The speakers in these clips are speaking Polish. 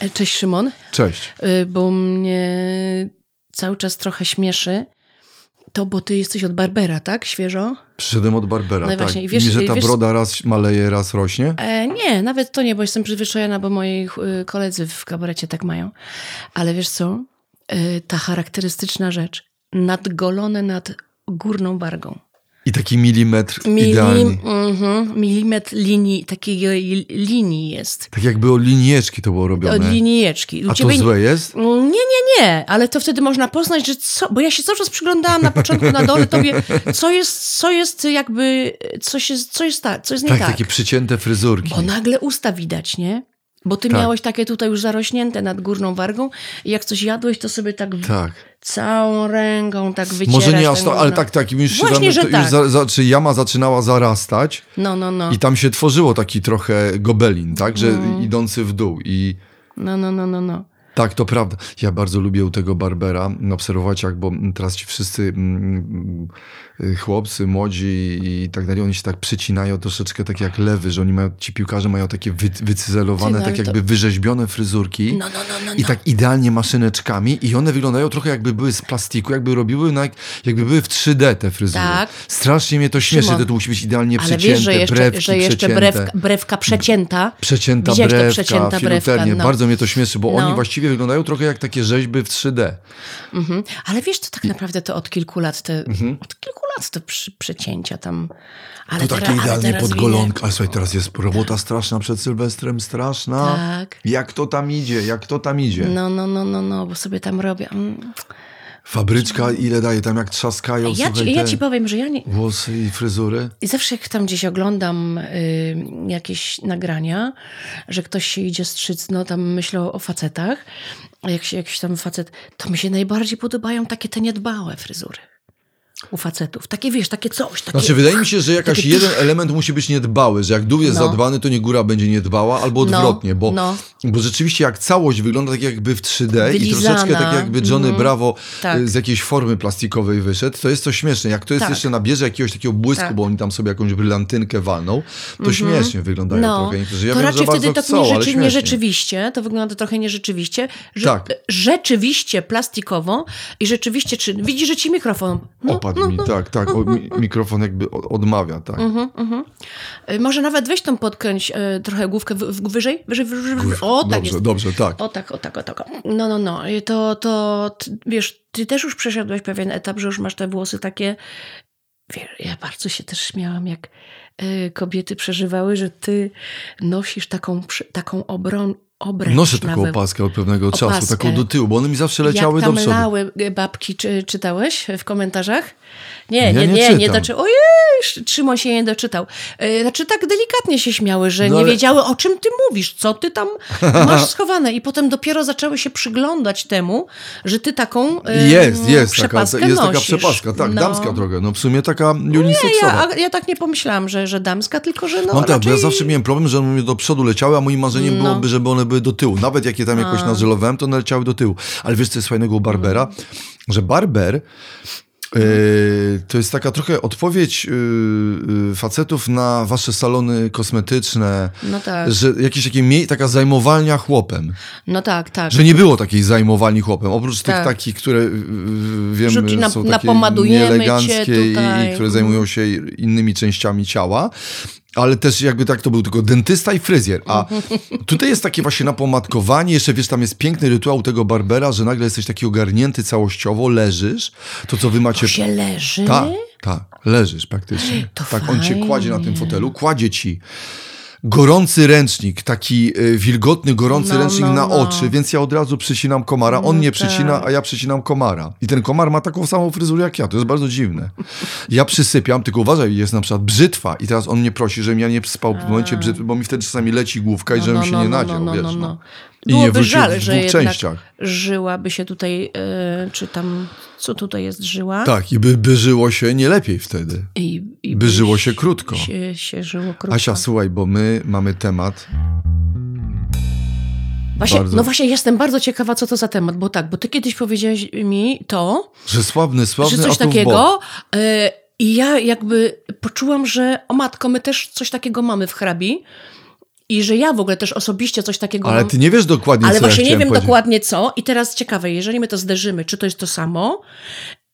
E, Cześć Szymon, Cześć. Y, bo mnie cały czas trochę śmieszy to, bo ty jesteś od Barbera, tak? Świeżo? Przyszedłem od Barbera, No tak. właśnie, i wiesz- I że ta wiesz- broda raz maleje, raz rośnie? E, nie, nawet to nie, bo jestem przyzwyczajona, bo moi y, koledzy w kabarecie tak mają. Ale wiesz co? Y, ta charakterystyczna rzecz. Nadgolone nad górną wargą. I taki milimetr Milim, idealny. mhm, milimetr linii, takiej li- linii jest. Tak jakby o linieczki to było Od robione. linijeczki. U A to ciebie- złe jest? Nie, nie, nie, ale to wtedy można poznać, że co, bo ja się cały czas przyglądałam na początku na dole tobie, co jest, co jest jakby, coś jest, co jest tak, co jest nie Tak, tak. takie przycięte fryzurki. Bo nagle usta widać, nie? Bo ty Tak. miałeś takie tutaj już zarośnięte nad górną wargą i jak coś jadłeś, to sobie tak, Tak. całą ręką tak wycierasz. Może nie aż tak, ale tak, tak. Już, Właśnie, że to tak. już za, za, czy jama zaczynała zarastać No, no, no. i tam się tworzyło taki trochę gobelin, tak? Że Mm. idący w dół i... No, no, no, no, no. Tak, to prawda. Ja bardzo lubię u tego Barbera obserwować, jak, bo teraz ci wszyscy mm, y, chłopcy, młodzi i tak dalej, oni się tak przycinają troszeczkę tak jak lewy, że oni mają, ci piłkarze mają takie wy, wycyzelowane, tak jakby wyrzeźbione fryzurki. No, no, no, no, I no. tak idealnie maszyneczkami i one wyglądają trochę jakby były z plastiku, jakby robiły, na, jakby były w 3D te fryzury. Tak. Strasznie mnie to śmieszy, Szymon, to musi być idealnie Ale przycięte, wiesz, że jeszcze, brewki że jeszcze przecięte. brewka, brewka przecięta. Przecięta Widziałeś brewka, przecięta brewka, no. Bardzo mnie to śmieszy, bo oni właściwie wyglądają trochę jak takie rzeźby w 3D. Mhm. Ale wiesz, to tak naprawdę to od kilku lat te, od kilku lat te przy, przecięcia tam. Ale Mhm. To teraz- takie idealnie pod golonkę. Ale słuchaj, teraz jest robota straszna przed Sylwestrem, straszna. Tak. Jak to tam idzie, jak to tam idzie. No, no, no, no, no, bo sobie tam robię. Mm. Fabryczka ile daje, tam jak trzaskają, Ja, słuchaj, ci, ja ci powiem, że ja nie. włosy i fryzury. I zawsze jak tam gdzieś oglądam y, jakieś nagrania, że ktoś się idzie strzyc, no tam myślę o facetach, a jak się jakiś tam facet, to mi się najbardziej podobają takie te niedbałe fryzury u facetów. Takie wiesz, takie coś. Takie, Znaczy, wydaje mi się, że jakaś takie- jeden element musi być niedbały, że jak dół jest No. zadbany, to nie góra będzie niedbała, albo No, odwrotnie, bo, no. bo rzeczywiście jak całość wygląda tak jakby w 3D i Wylizana. troszeczkę tak jakby Johnny Bravo Tak. y, z jakiejś formy plastikowej wyszedł, to jest to śmieszne. Jak to jest Tak. jeszcze nabierze jakiegoś takiego błysku, Tak. bo oni tam sobie jakąś brylantynkę walną, to śmiesznie wyglądają No, trochę niektórzy. Ja to wiem, raczej wtedy tak chcą, nierzeczy, nierzeczywiście, to wygląda trochę nierzeczywiście, że, Tak. rzeczywiście plastikowo i rzeczywiście, czy widzisz, że ci mikrofon, no, Opadł mi, tak, tak, o, mi, mikrofon jakby odmawia, tak. Y, Może nawet weź tą podkręć y, trochę główkę w, w, wyżej, wyżej, wyżej. O, tak dobrze, jest. dobrze, tak. O tak, o tak, o tak. No, no, no. To, to ty, wiesz, ty też już przeszedłeś pewien etap, że już masz te włosy takie... Wiesz, ja bardzo się też śmiałam, jak y, kobiety przeżywały, że ty nosisz taką, taką obron, obręcz Noszę taką we- opaskę od pewnego czasu, Opaskę. taką do tyłu, bo one mi zawsze leciały Jak tam do przodu. lały y, babki, czy czytałeś w komentarzach? Nie, Ja nie, nie nie, nie, czytam. doczy... Ojej, Szymon się nie doczytał. Y, Znaczy tak delikatnie się śmiały, że No nie ale- wiedziały, o czym ty mówisz, co ty tam masz schowane. I potem dopiero zaczęły się przyglądać temu, że ty taką Jest, jest taka, przepaskę jest taka przepaska, tak, No. damska trochę, no w sumie taka Nie, uniseksowa. ja, ja tak nie pomyślałam, że, że damska, tylko że no Mam tak, raczej... ja zawsze miałem problem, że one do przodu leciały, a moim marzeniem No. byłoby, żeby one były do tyłu. Nawet jak je tam jakoś nażelowałem, to one leciały do tyłu. Ale wiesz, co jest fajnego u Barbera? Mm. Że Barber yy, to jest taka trochę odpowiedź yy, yy, facetów na wasze salony kosmetyczne, No tak, że jakieś takie taka zajmowalnia chłopem. no tak, tak. Że nie było takiej zajmowalni chłopem. Oprócz tych Tak. takich, które yy, yy, wiemy, Rzuci na- są takie nieeleganckie i, i które zajmują się innymi częściami ciała. Ale też jakby tak to był tylko dentysta i fryzjer. A tutaj jest takie właśnie napomadkowanie. Jeszcze wiesz, tam jest piękny rytuał tego barbera, że nagle jesteś taki ogarnięty całościowo, leżysz. To co wy macie... To się leży? Tak, tak, leżysz praktycznie. To tak, on cię fajnie. kładzie na tym fotelu, kładzie ci gorący ręcznik, taki y, wilgotny, gorący No, ręcznik no, na no. oczy, więc ja od razu przycinam komara. On No nie tak. przycina, a ja przycinam komara. I ten komar ma taką samą fryzurę jak ja. To jest bardzo dziwne. Ja przysypiam, tylko uważaj, jest na przykład brzytwa i teraz on mnie prosi, żebym ja nie spał w momencie brzytwy, bo mi wtedy czasami leci główka i żebym się nie nadział, wiesz. No. I nie Byłoby wrócił żal, w że dwóch jednak częściach. żyła by się tutaj, e, czy tam, co tutaj jest żyła? Tak, i by, by żyło się nie lepiej wtedy. I, i By żyło się krótko. Się, się żyło krótko. Asia, słuchaj, bo my mamy temat. właśnie, bardzo- No właśnie, jestem bardzo ciekawa, co to za temat, bo tak, bo ty kiedyś powiedziałeś mi to, Że sławny, sławny, że coś takiego e, i ja jakby poczułam, że o matko, my też coś takiego mamy w hrabi i że ja w ogóle też osobiście coś takiego Ale mam. ty nie wiesz dokładnie, Ale co właśnie ja nie wiem powiedzieć. dokładnie co. I teraz ciekawe, jeżeli my to zderzymy, czy to jest to samo.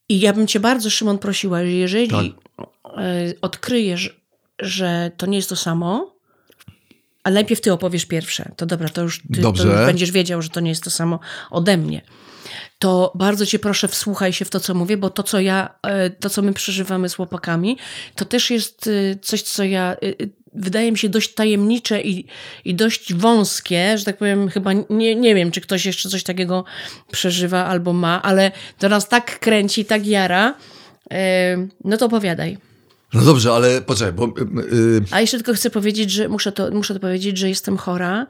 I ja bym cię bardzo, Szymon, prosiła, że jeżeli Tak. e, odkryjesz, że to nie jest to samo, ale najpierw ty opowiesz pierwsze, to dobra, to już ty to już będziesz wiedział, że to nie jest to samo ode mnie. To bardzo cię proszę, wsłuchaj się w to, co mówię, bo to, co ja, e, to, co my przeżywamy z chłopakami, to też jest e, coś, co ja, wydaje mi się dość tajemnicze i, i dość wąskie, że tak powiem, chyba nie, nie wiem, czy ktoś jeszcze coś takiego przeżywa albo ma, ale to nas tak kręci, tak jara, e, no to opowiadaj. No dobrze, ale poczekaj, bo... y, A jeszcze tylko chcę powiedzieć, że muszę to, muszę to powiedzieć, że jestem chora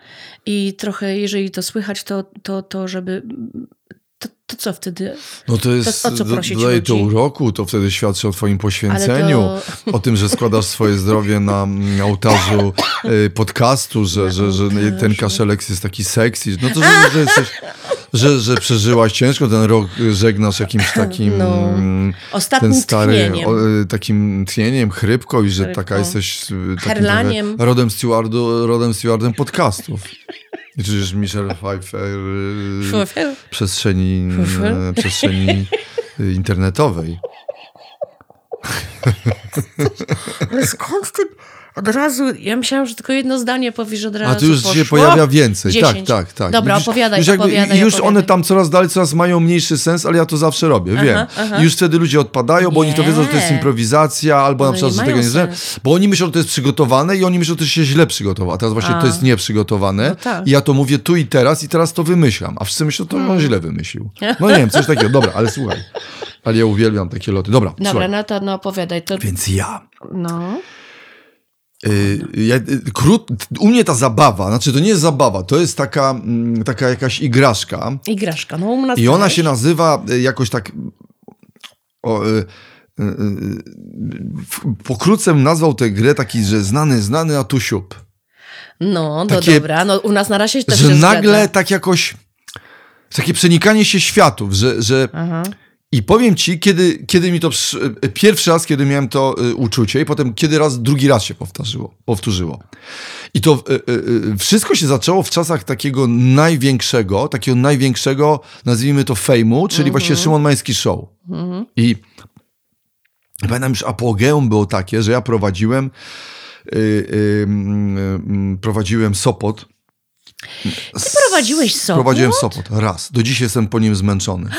i trochę, jeżeli to słychać, to, to, to żeby. To, to co wtedy? No to jest, o co prosić dodaje to ludzi? uroku, to wtedy świadczy o twoim poświęceniu, Ale o tym, że składasz swoje zdrowie na ołtarzu y, podcastu, że, że, że ten kaszelek jest taki sexy, no to, że, że jesteś, że, że przeżyłaś ciężko, ten rok żegnasz jakimś takim, No. mm, Ostatnim ten stary, tchnieniem. o, y, takim tchnieniem, chrypką i że taka jesteś y, Herlaniem. rodem, stewardu, rodem stewardem podcastów. I przecież Michelle Pfeiffer Pfeiffer. przestrzeni, przestrzeni internetowej. Ale skąd ty od razu? Ja myślałam, że tylko jedno zdanie powiesz od razu. A tu już poszło. się pojawia więcej. Dziesięć. Tak, tak, tak. Dobra, już, opowiadaj, już jakby, opowiadaj, Już opowiadaj. one tam coraz dalej, coraz mają mniejszy sens, ale ja to zawsze robię, wiem. aha. I już wtedy ludzie odpadają, bo oni to Nie. wiedzą, że to jest improwizacja, albo na One przykład, nie że tego nie znam. sensu. Bo oni myślą, że to jest przygotowane i oni myślą, że to się źle przygotowało. A teraz właśnie A. to jest nieprzygotowane. No tak. I ja to mówię tu i teraz i teraz to wymyślam. A wszyscy myślą, to on źle wymyślił. No nie wiem, coś takiego. Dobra, ale słuchaj. Ale ja uwielbiam takie loty. Dobra, Dobra, słuchaj. no to no opowiadaj. To, Więc ja no. Y, ja, y, krót, u mnie ta zabawa, znaczy to nie jest zabawa, to jest taka, mm, taka jakaś igraszka Igraszka. No, u nas i ona się nazywa y, jakoś tak o, y, y, y, pokrótce nazwał tę grę taki, że znany, znany, a tu siup. No, no takie- dobra. No, u nas na razie też Że nagle zgadza. tak jakoś takie przenikanie się światów, że, że Aha. I powiem ci, kiedy, kiedy mi to pierwszy raz, kiedy miałem to y, uczucie, i potem kiedy raz, drugi raz się powtórzyło. powtórzyło. I to y, y, wszystko się zaczęło w czasach takiego największego, takiego największego, nazwijmy to fejmu, czyli właśnie Szymon Mański Show. I pamiętam już apogeum było takie, że ja prowadziłem mm, mm, prowadziłem Sopot. Ty prowadziłeś Sopot? Prowadziłem Sopot raz. Do dziś jestem po nim zmęczony.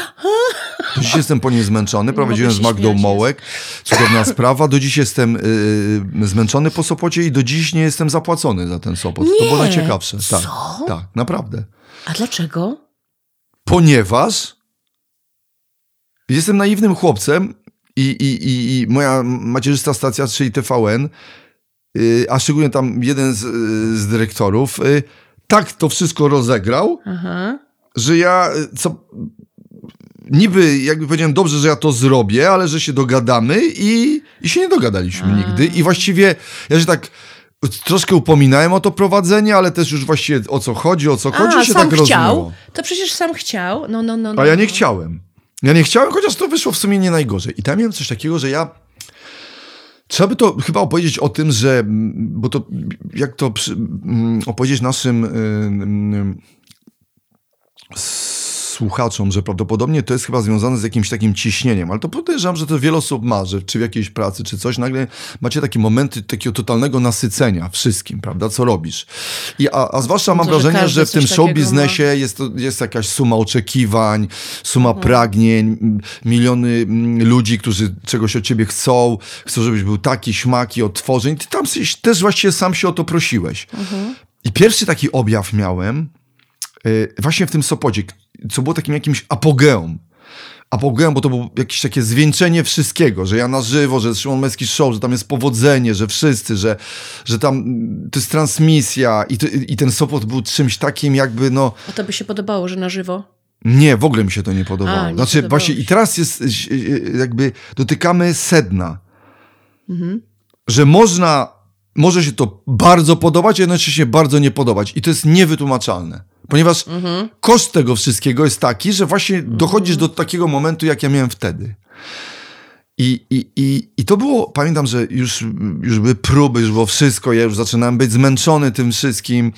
Do dziś jestem po nim zmęczony. Prowadziłem z Magdą Mołek. Cudowna sprawa. Do dziś jestem y, zmęczony po Sopocie i do dziś nie jestem zapłacony za ten Sopot. To było Nie. najciekawsze. Tak, Co? tak, naprawdę. A dlaczego? Ponieważ jestem naiwnym chłopcem i, i, i, i moja macierzysta stacja, czyli TVN, y, a szczególnie tam jeden z, y, z dyrektorów, y, tak to wszystko rozegrał, Aha. że ja y, co niby jakby powiedziałem dobrze, że ja to zrobię, ale że się dogadamy i, i się nie dogadaliśmy A. nigdy i właściwie ja się tak troszkę upominałem o to prowadzenie, ale też już właściwie o co chodzi, o co chodzi A, się sam tak chciał? To przecież sam chciał. No, no, no. no A ja nie no. chciałem. Ja nie chciałem, chociaż to wyszło w sumie nie najgorzej. I tam miałem coś takiego, że ja Trzeba by to chyba opowiedzieć o tym, że, mm, bo to jak to mm, opowiedzieć naszym y, y, słuchaczom, że prawdopodobnie to jest chyba związane z jakimś takim ciśnieniem, ale to podejrzewam, że to wiele osób ma, że czy w jakiejś pracy, czy coś, nagle macie takie momenty takiego totalnego nasycenia wszystkim, prawda, co robisz. I, a, a zwłaszcza mam To, że wrażenie, że w tym show biznesie jest, to, jest jakaś suma oczekiwań, suma Mhm. pragnień, miliony ludzi, którzy czegoś od ciebie chcą, chcą, żebyś był taki, śmaki, otworzeń. Ty tam też właściwie sam się o to prosiłeś. Mhm. I pierwszy taki objaw miałem y, właśnie w tym Sopocie, k- co było takim jakimś apogeum. Apogeum, bo to było jakieś takie zwieńczenie wszystkiego, że ja na żywo, że Szymon Mecki Show, że tam jest powodzenie, że wszyscy, że, że tam mm, to jest transmisja i, to, i ten Sopot był czymś takim jakby, no, A to by się podobało, że na żywo? nie, w ogóle mi się to nie podobało. A, nie znaczy podobało właśnie i teraz jest y, y, jakby dotykamy sedna. Mhm. Że można, może się to bardzo podobać, a jednocześnie bardzo nie podobać. I to jest niewytłumaczalne. Ponieważ Mhm. koszt tego wszystkiego jest taki, że właśnie dochodzisz do takiego momentu, jak ja miałem wtedy. I, i, i, I to było, pamiętam, że już, już były próby, już było wszystko, ja już zaczynałem być zmęczony tym wszystkim,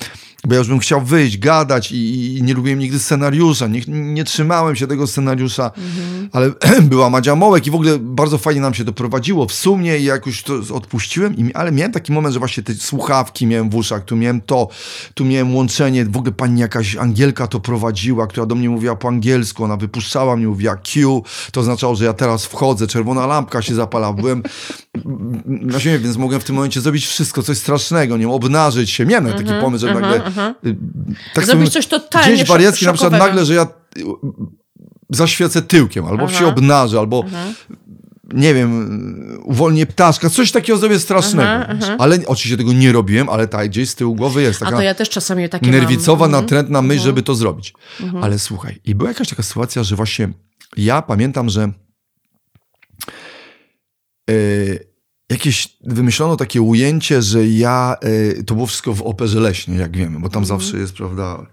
bo ja już bym chciał wyjść, gadać i, i nie lubiłem nigdy scenariusza, nie, nie trzymałem się tego scenariusza, mhm. ale była Madzia Mołek i w ogóle bardzo fajnie nam się to prowadziło w sumie i jakoś to odpuściłem, i, ale miałem taki moment, że właśnie te słuchawki miałem w uszach, tu miałem to, tu miałem łączenie, w ogóle pani jakaś Angielka to prowadziła, która do mnie mówiła po angielsku, ona wypuszczała mnie, mówiła Q, to oznaczało, że ja teraz wchodzę, czerwona lampka się zapala, byłem na ziemi, więc mogłem w tym momencie zrobić wszystko, coś strasznego, nie obnażyć się, miałem taki mhm, pomysł, że nagle Y, tak Zrobić coś totalnie Gdzieś wariacki na przykład nagle, że ja y, zaświecę tyłkiem, albo Aha. się obnażę, albo Aha. nie wiem, uwolnię ptaszka, coś takiego zrobię strasznego. Aha, ale oczywiście tego nie robiłem, ale tak gdzieś z tyłu głowy jest taka A to ja też czasami takie nerwicowa, mam. natrętna myśl, żeby to zrobić. Ale słuchaj, i była jakaś taka sytuacja, że właśnie ja pamiętam, że yy, jakieś wymyślono takie ujęcie, że ja, y, to było wszystko w operze leśnej, jak wiemy, bo tam mm. zawsze jest, prawda,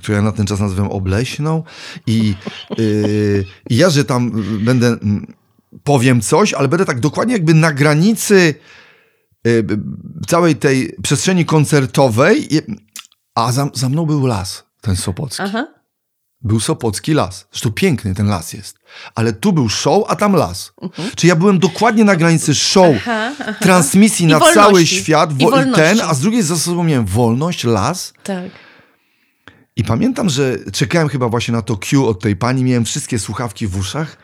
którą ja na ten czas nazywam obleśną i, y, i ja, że tam będę, powiem coś, ale będę tak dokładnie jakby na granicy y, całej tej przestrzeni koncertowej, a za, za mną był las, ten Sopocki. Aha był Sopocki las. Zresztą piękny ten las jest. Ale tu był show, a tam las. Mhm. Czy ja byłem dokładnie na granicy show, aha, aha. transmisji I na wolności. cały świat, wo- I ten, a z drugiej za sobą miałem wolność, las. Tak. I pamiętam, że czekałem chyba właśnie na to Q od tej pani, miałem wszystkie słuchawki w uszach.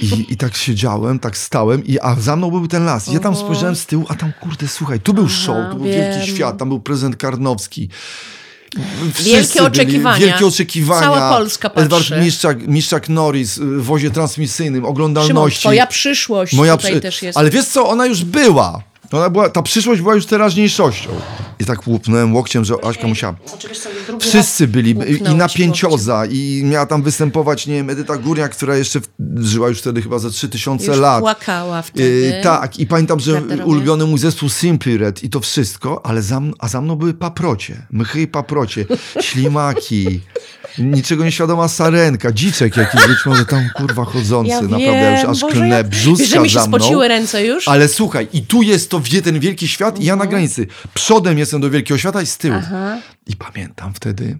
I, I tak siedziałem, tak stałem, i, a za mną był ten las. I ja tam spojrzałem z tyłu, a tam kurde, słuchaj, tu był Aha, show, tu był wiem. wielki świat, tam był prezydent Karnowski. Wielkie oczekiwania. Wielkie oczekiwania. Cała Polska patrzy. Edward Miszczak, Miszczak Norris w wozie transmisyjnym, oglądalności. Szymon, twoja przyszłość Moja tutaj przy... też jest. Ale wiesz co, ona już była. Ona była, ta przyszłość była już teraźniejszością. I tak łupnąłem łokciem, że Aśka musiała. Wszyscy byli. I napięcioza. I miała tam występować, nie wiem, Edyta Górniak, która jeszcze żyła już wtedy chyba za 3000 już lat. płakała wtedy. Y, tak. I pamiętam, że ulubiony mój zespół Simply Red i to wszystko, ale za, a za mną były paprocie. Mchy i paprocie. Ślimaki niczego nieświadoma sarenka, dziczek jakiś, być może tam kurwa chodzący, ja naprawdę wiem, już aż Boże, klnę brzuska wiesz, że mi się spociły ręce już? Ale słuchaj, i tu jest to ten wielki świat i ja na mhm. granicy. Przodem jestem do wielkiego świata i z tyłu. Aha. I pamiętam wtedy,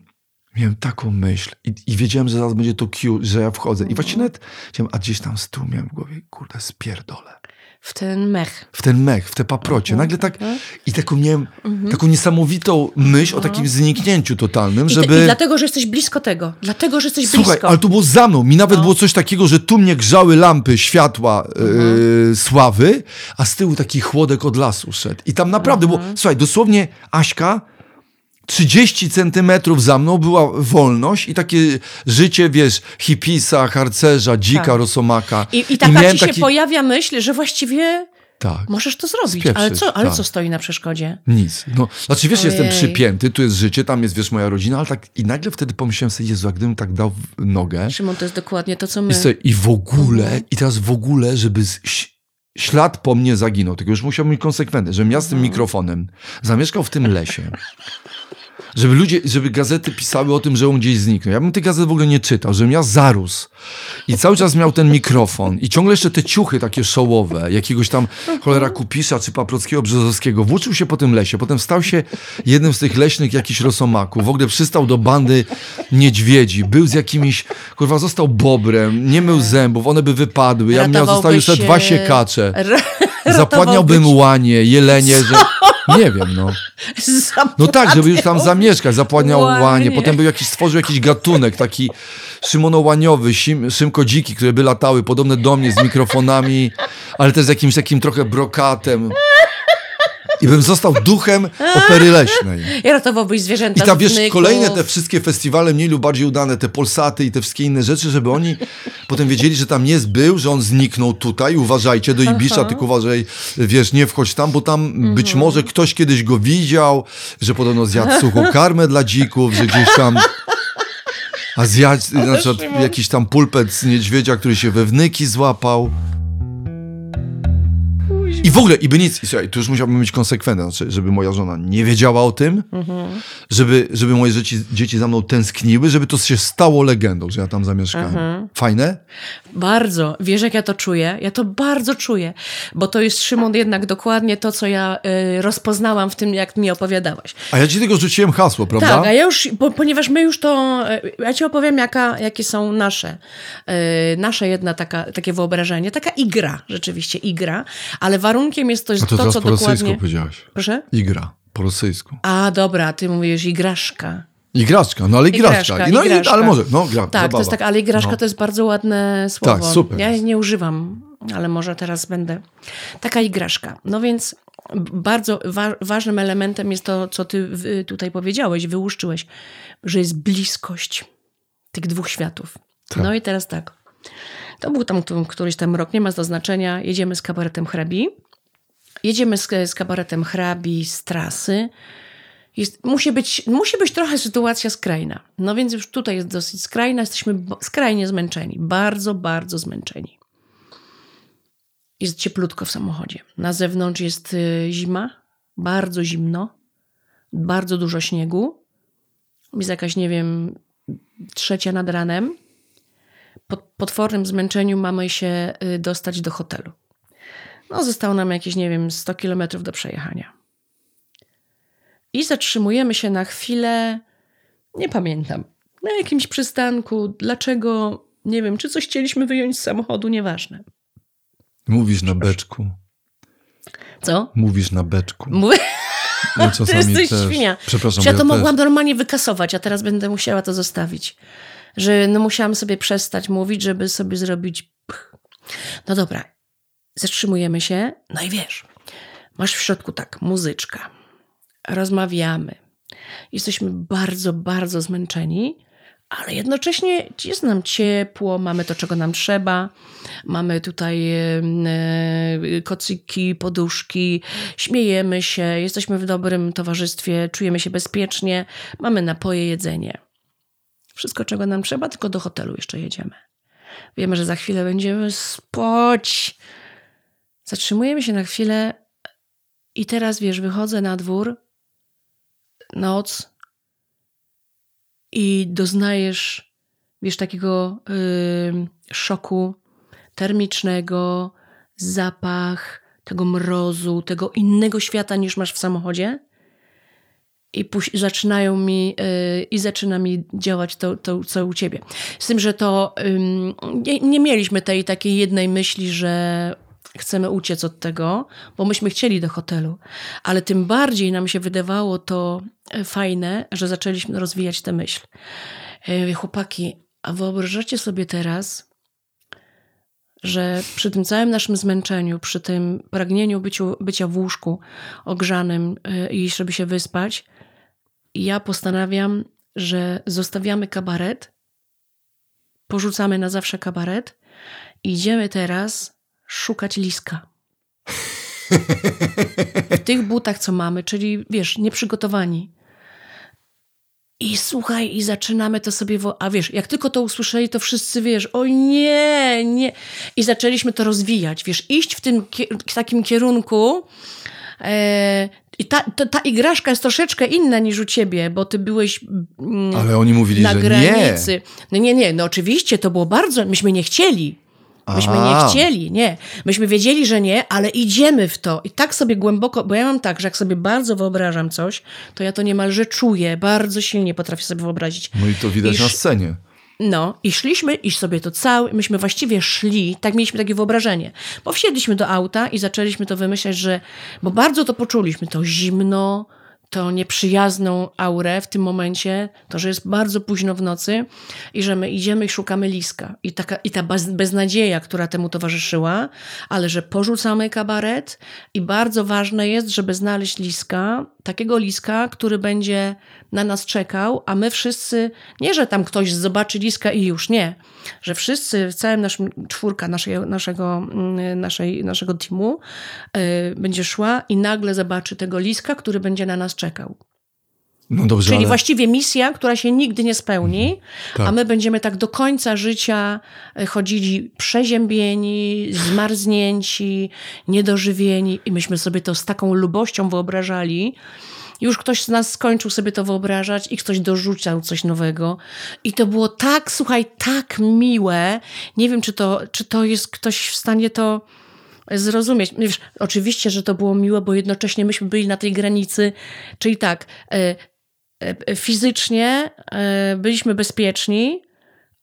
miałem taką myśl i, i, wiedziałem, że zaraz będzie to Q, że ja wchodzę. I właśnie nawet, a gdzieś tam z tyłu miałem w głowie, kurde, spierdolę w ten mech. W ten mech, w te paprocie. Nagle tak i taką miałem mhm. taką niesamowitą myśl o takim zniknięciu totalnym, I żeby... I dlatego, że jesteś blisko tego. Dlatego, że jesteś Słuchaj, blisko. ale to było za mną. Mi nawet no. było coś takiego, że tu mnie grzały lampy światła yy, sławy, a z tyłu taki chłodek od lasu szedł. I tam naprawdę było... Słuchaj, dosłownie Aśka 30 centymetrów za mną była wolność i takie życie, wiesz, hipisa, harcerza, dzika, tak. rosomaka. I, i taka I ci się taki... pojawia myśl, że właściwie tak. możesz to zrobić. Spieprzyć, ale co, ale tak. co stoi na przeszkodzie? Nic. No, znaczy wiesz, Ojej. jestem przypięty, tu jest życie, tam jest, wiesz, moja rodzina, ale tak i nagle wtedy pomyślałem sobie, Jezu, a gdybym tak dał nogę. Szymon, to jest dokładnie to, co my. I, sobie, i w ogóle, mhm. i teraz w ogóle, żeby... Ślad po mnie zaginął, tylko już musiał być konsekwentny, żebym ja z tym mhm. mikrofonem zamieszkał w tym lesie żeby ludzie, żeby gazety pisały o tym, że on gdzieś zniknął. Ja bym tych gazet w ogóle nie czytał, żebym ja zarósł. I cały czas miał ten mikrofon. I ciągle jeszcze te ciuchy takie showowe, jakiegoś tam cholera Kupisza czy Paprockiego Brzozowskiego. Włóczył się po tym lesie, potem stał się jednym z tych leśnych jakichś rosomaków, w ogóle przystał do bandy niedźwiedzi, był z jakimiś, kurwa, został bobrem, nie mył zębów, one by wypadły, ja bym miał, zostały jeszcze dwa siekacze. Zapładniałbym łanie, jelenie, że... Nie wiem, no. No tak, żeby już tam zamieszkać, zapłaniał łanie. Potem był jakiś, stworzył jakiś gatunek, taki szymonołaniowy, szymko dziki, które by latały, podobne do mnie, z mikrofonami, ale też z jakimś takim trochę brokatem. I bym został duchem opery leśnej. I ratowałbyś zwierzęta I tam, wiesz, kolejne te wszystkie festiwale mniej lub bardziej udane, te Polsaty i te wszystkie inne rzeczy, żeby oni potem wiedzieli, że tam nie był, że on zniknął tutaj, uważajcie do Ibisza, tylko uważaj, wiesz, nie wchodź tam, bo tam mhm. być może ktoś kiedyś go widział, że podobno zjadł suchą karmę dla dzików, że gdzieś tam... A zjadł, znaczy jakiś tam pulpet z niedźwiedzia, który się we wnyki złapał. I w ogóle, i by nic. I słuchaj, tu już musiałbym być konsekwentny, znaczy, żeby moja żona nie wiedziała o tym, Mhm. żeby, żeby moje dzieci, dzieci za mną tęskniły, żeby to się stało legendą, że ja tam zamieszkałem. Mhm. Fajne? Bardzo. Wiesz, jak ja to czuję? Ja to bardzo czuję. Bo to jest, Szymon, jednak dokładnie to, co ja y, rozpoznałam w tym, jak mi opowiadałaś. A ja ci tylko rzuciłem hasło, prawda? Tak, a ja już, bo, ponieważ my już to, e, ja ci opowiem, jaka, jakie są nasze, e, nasze jedna taka, takie wyobrażenie, taka igra, rzeczywiście igra, ale warunkiem jest to, A to, to, teraz co po rosyjsku dokładnie... powiedziałaś. Proszę? Igra, po rosyjsku. A, dobra, ty mówisz igraszka. Igraszka, no ale igraszka. Igraszka, no, igraszka. ale może, no gra, Tak, to zabawa. jest tak, ale igraszka No. to jest bardzo ładne słowo. Tak, super. Ja nie używam, ale może teraz będę. Taka igraszka. No więc bardzo wa- ważnym elementem jest to, co ty tutaj powiedziałeś, wyłuszczyłeś, że jest bliskość tych dwóch światów. Tak. No i teraz tak. To był tam któryś tam rok, nie ma to znaczenia. Jedziemy z kabaretem hrabi. Jedziemy z, z kabaretem hrabi z trasy. Jest, musi, być, musi być trochę sytuacja skrajna. No więc już tutaj jest dosyć skrajna, jesteśmy skrajnie zmęczeni. Bardzo, bardzo zmęczeni. Jest cieplutko w samochodzie. Na zewnątrz jest y, zima, bardzo zimno, bardzo dużo śniegu. Jest jakaś, nie wiem, trzecia nad ranem. Po potwornym zmęczeniu mamy się y, dostać do hotelu. No, zostało nam jakieś, nie wiem, 100 kilometrów do przejechania. I zatrzymujemy się na chwilę, nie pamiętam, na jakimś przystanku. Dlaczego? Nie wiem, czy coś chcieliśmy wyjąć z samochodu, nieważne. Mówisz na beczku. Co? Mówisz na beczku. Mówię, No, ty jesteś też. świnia. Przepraszam, Że ja to też. mogłam normalnie wykasować, a teraz będę musiała to zostawić. Że no musiałam sobie przestać mówić, żeby sobie zrobić... pch. No dobra, zatrzymujemy się, no i wiesz, masz w środku tak, muzyczka, rozmawiamy, jesteśmy bardzo, bardzo zmęczeni, ale jednocześnie jest nam ciepło, mamy to, czego nam trzeba. Mamy tutaj e, kocyki, poduszki, śmiejemy się, jesteśmy w dobrym towarzystwie, czujemy się bezpiecznie, mamy napoje, jedzenie. Wszystko, czego nam trzeba, tylko do hotelu jeszcze jedziemy. Wiemy, że za chwilę będziemy spać. Zatrzymujemy się na chwilę i teraz, wiesz, wychodzę na dwór, noc, i doznajesz, wiesz, takiego y, szoku termicznego, zapach tego mrozu, tego innego świata niż masz w samochodzie. I zaczynają mi, y, i zaczyna mi działać to, to, co u ciebie. Z tym, że to ym, nie, nie mieliśmy tej takiej jednej myśli, że chcemy uciec od tego, bo myśmy chcieli do hotelu, ale tym bardziej nam się wydawało to e, fajne, że zaczęliśmy rozwijać tę myśl. Mówię, chłopaki, a wyobrażacie sobie teraz, że przy tym całym naszym zmęczeniu, przy tym pragnieniu byciu, bycia w łóżku ogrzanym e, i żeby się wyspać, ja postanawiam, że zostawiamy kabaret, porzucamy na zawsze kabaret i idziemy teraz szukać liska. W tych butach, co mamy, czyli wiesz, nieprzygotowani. I słuchaj, i zaczynamy to sobie, wo- a wiesz, jak tylko to usłyszeli, to wszyscy, wiesz, o nie, nie. I zaczęliśmy to rozwijać, wiesz, iść w tym takim kierunku. E, I ta, to, ta igraszka jest troszeczkę inna niż u ciebie, bo ty byłeś mm, Ale oni mówili, na że granicy. No nie, nie, no oczywiście, to było bardzo, myśmy nie chcieli. Myśmy nie chcieli, nie. Myśmy wiedzieli, że nie, ale idziemy w to. I tak sobie głęboko, bo ja mam tak, że jak sobie bardzo wyobrażam coś, to ja to niemalże czuję, bardzo silnie potrafię sobie wyobrazić. nie. No i to widać Iż- na scenie. No, i szliśmy, i sobie to cały, myśmy właściwie szli, tak mieliśmy takie wyobrażenie. Bo wsiedliśmy do auta i zaczęliśmy to wymyślać, że, bo bardzo to poczuliśmy, to zimno, to nieprzyjazną aurę w tym momencie, to, że jest bardzo późno w nocy i że my idziemy i szukamy liska. I, taka, i ta bez, beznadzieja, która temu towarzyszyła, ale że porzucamy kabaret i bardzo ważne jest, żeby znaleźć liska, takiego liska, który będzie na nas czekał, a my wszyscy, nie, że tam ktoś zobaczy liska i już nie, że wszyscy, w całym naszym, czwórka naszej, naszego, mm, naszej, naszego teamu y, będzie szła i nagle zobaczy tego liska, który będzie na nas czekał. No dobrze, Czyli ale... właściwie misja, która się nigdy nie spełni, Tak. a my będziemy tak do końca życia e, chodzili przeziębieni, zmarznięci, niedożywieni i myśmy sobie to z taką lubością wyobrażali. Już ktoś z nas skończył sobie to wyobrażać i ktoś dorzucał coś nowego. I to było tak, słuchaj, tak miłe. Nie wiem, czy to, czy to jest ktoś w stanie to zrozumieć. Wiesz, oczywiście, że to było miłe, bo jednocześnie myśmy byli na tej granicy, czyli tak, e, e, fizycznie e, byliśmy bezpieczni,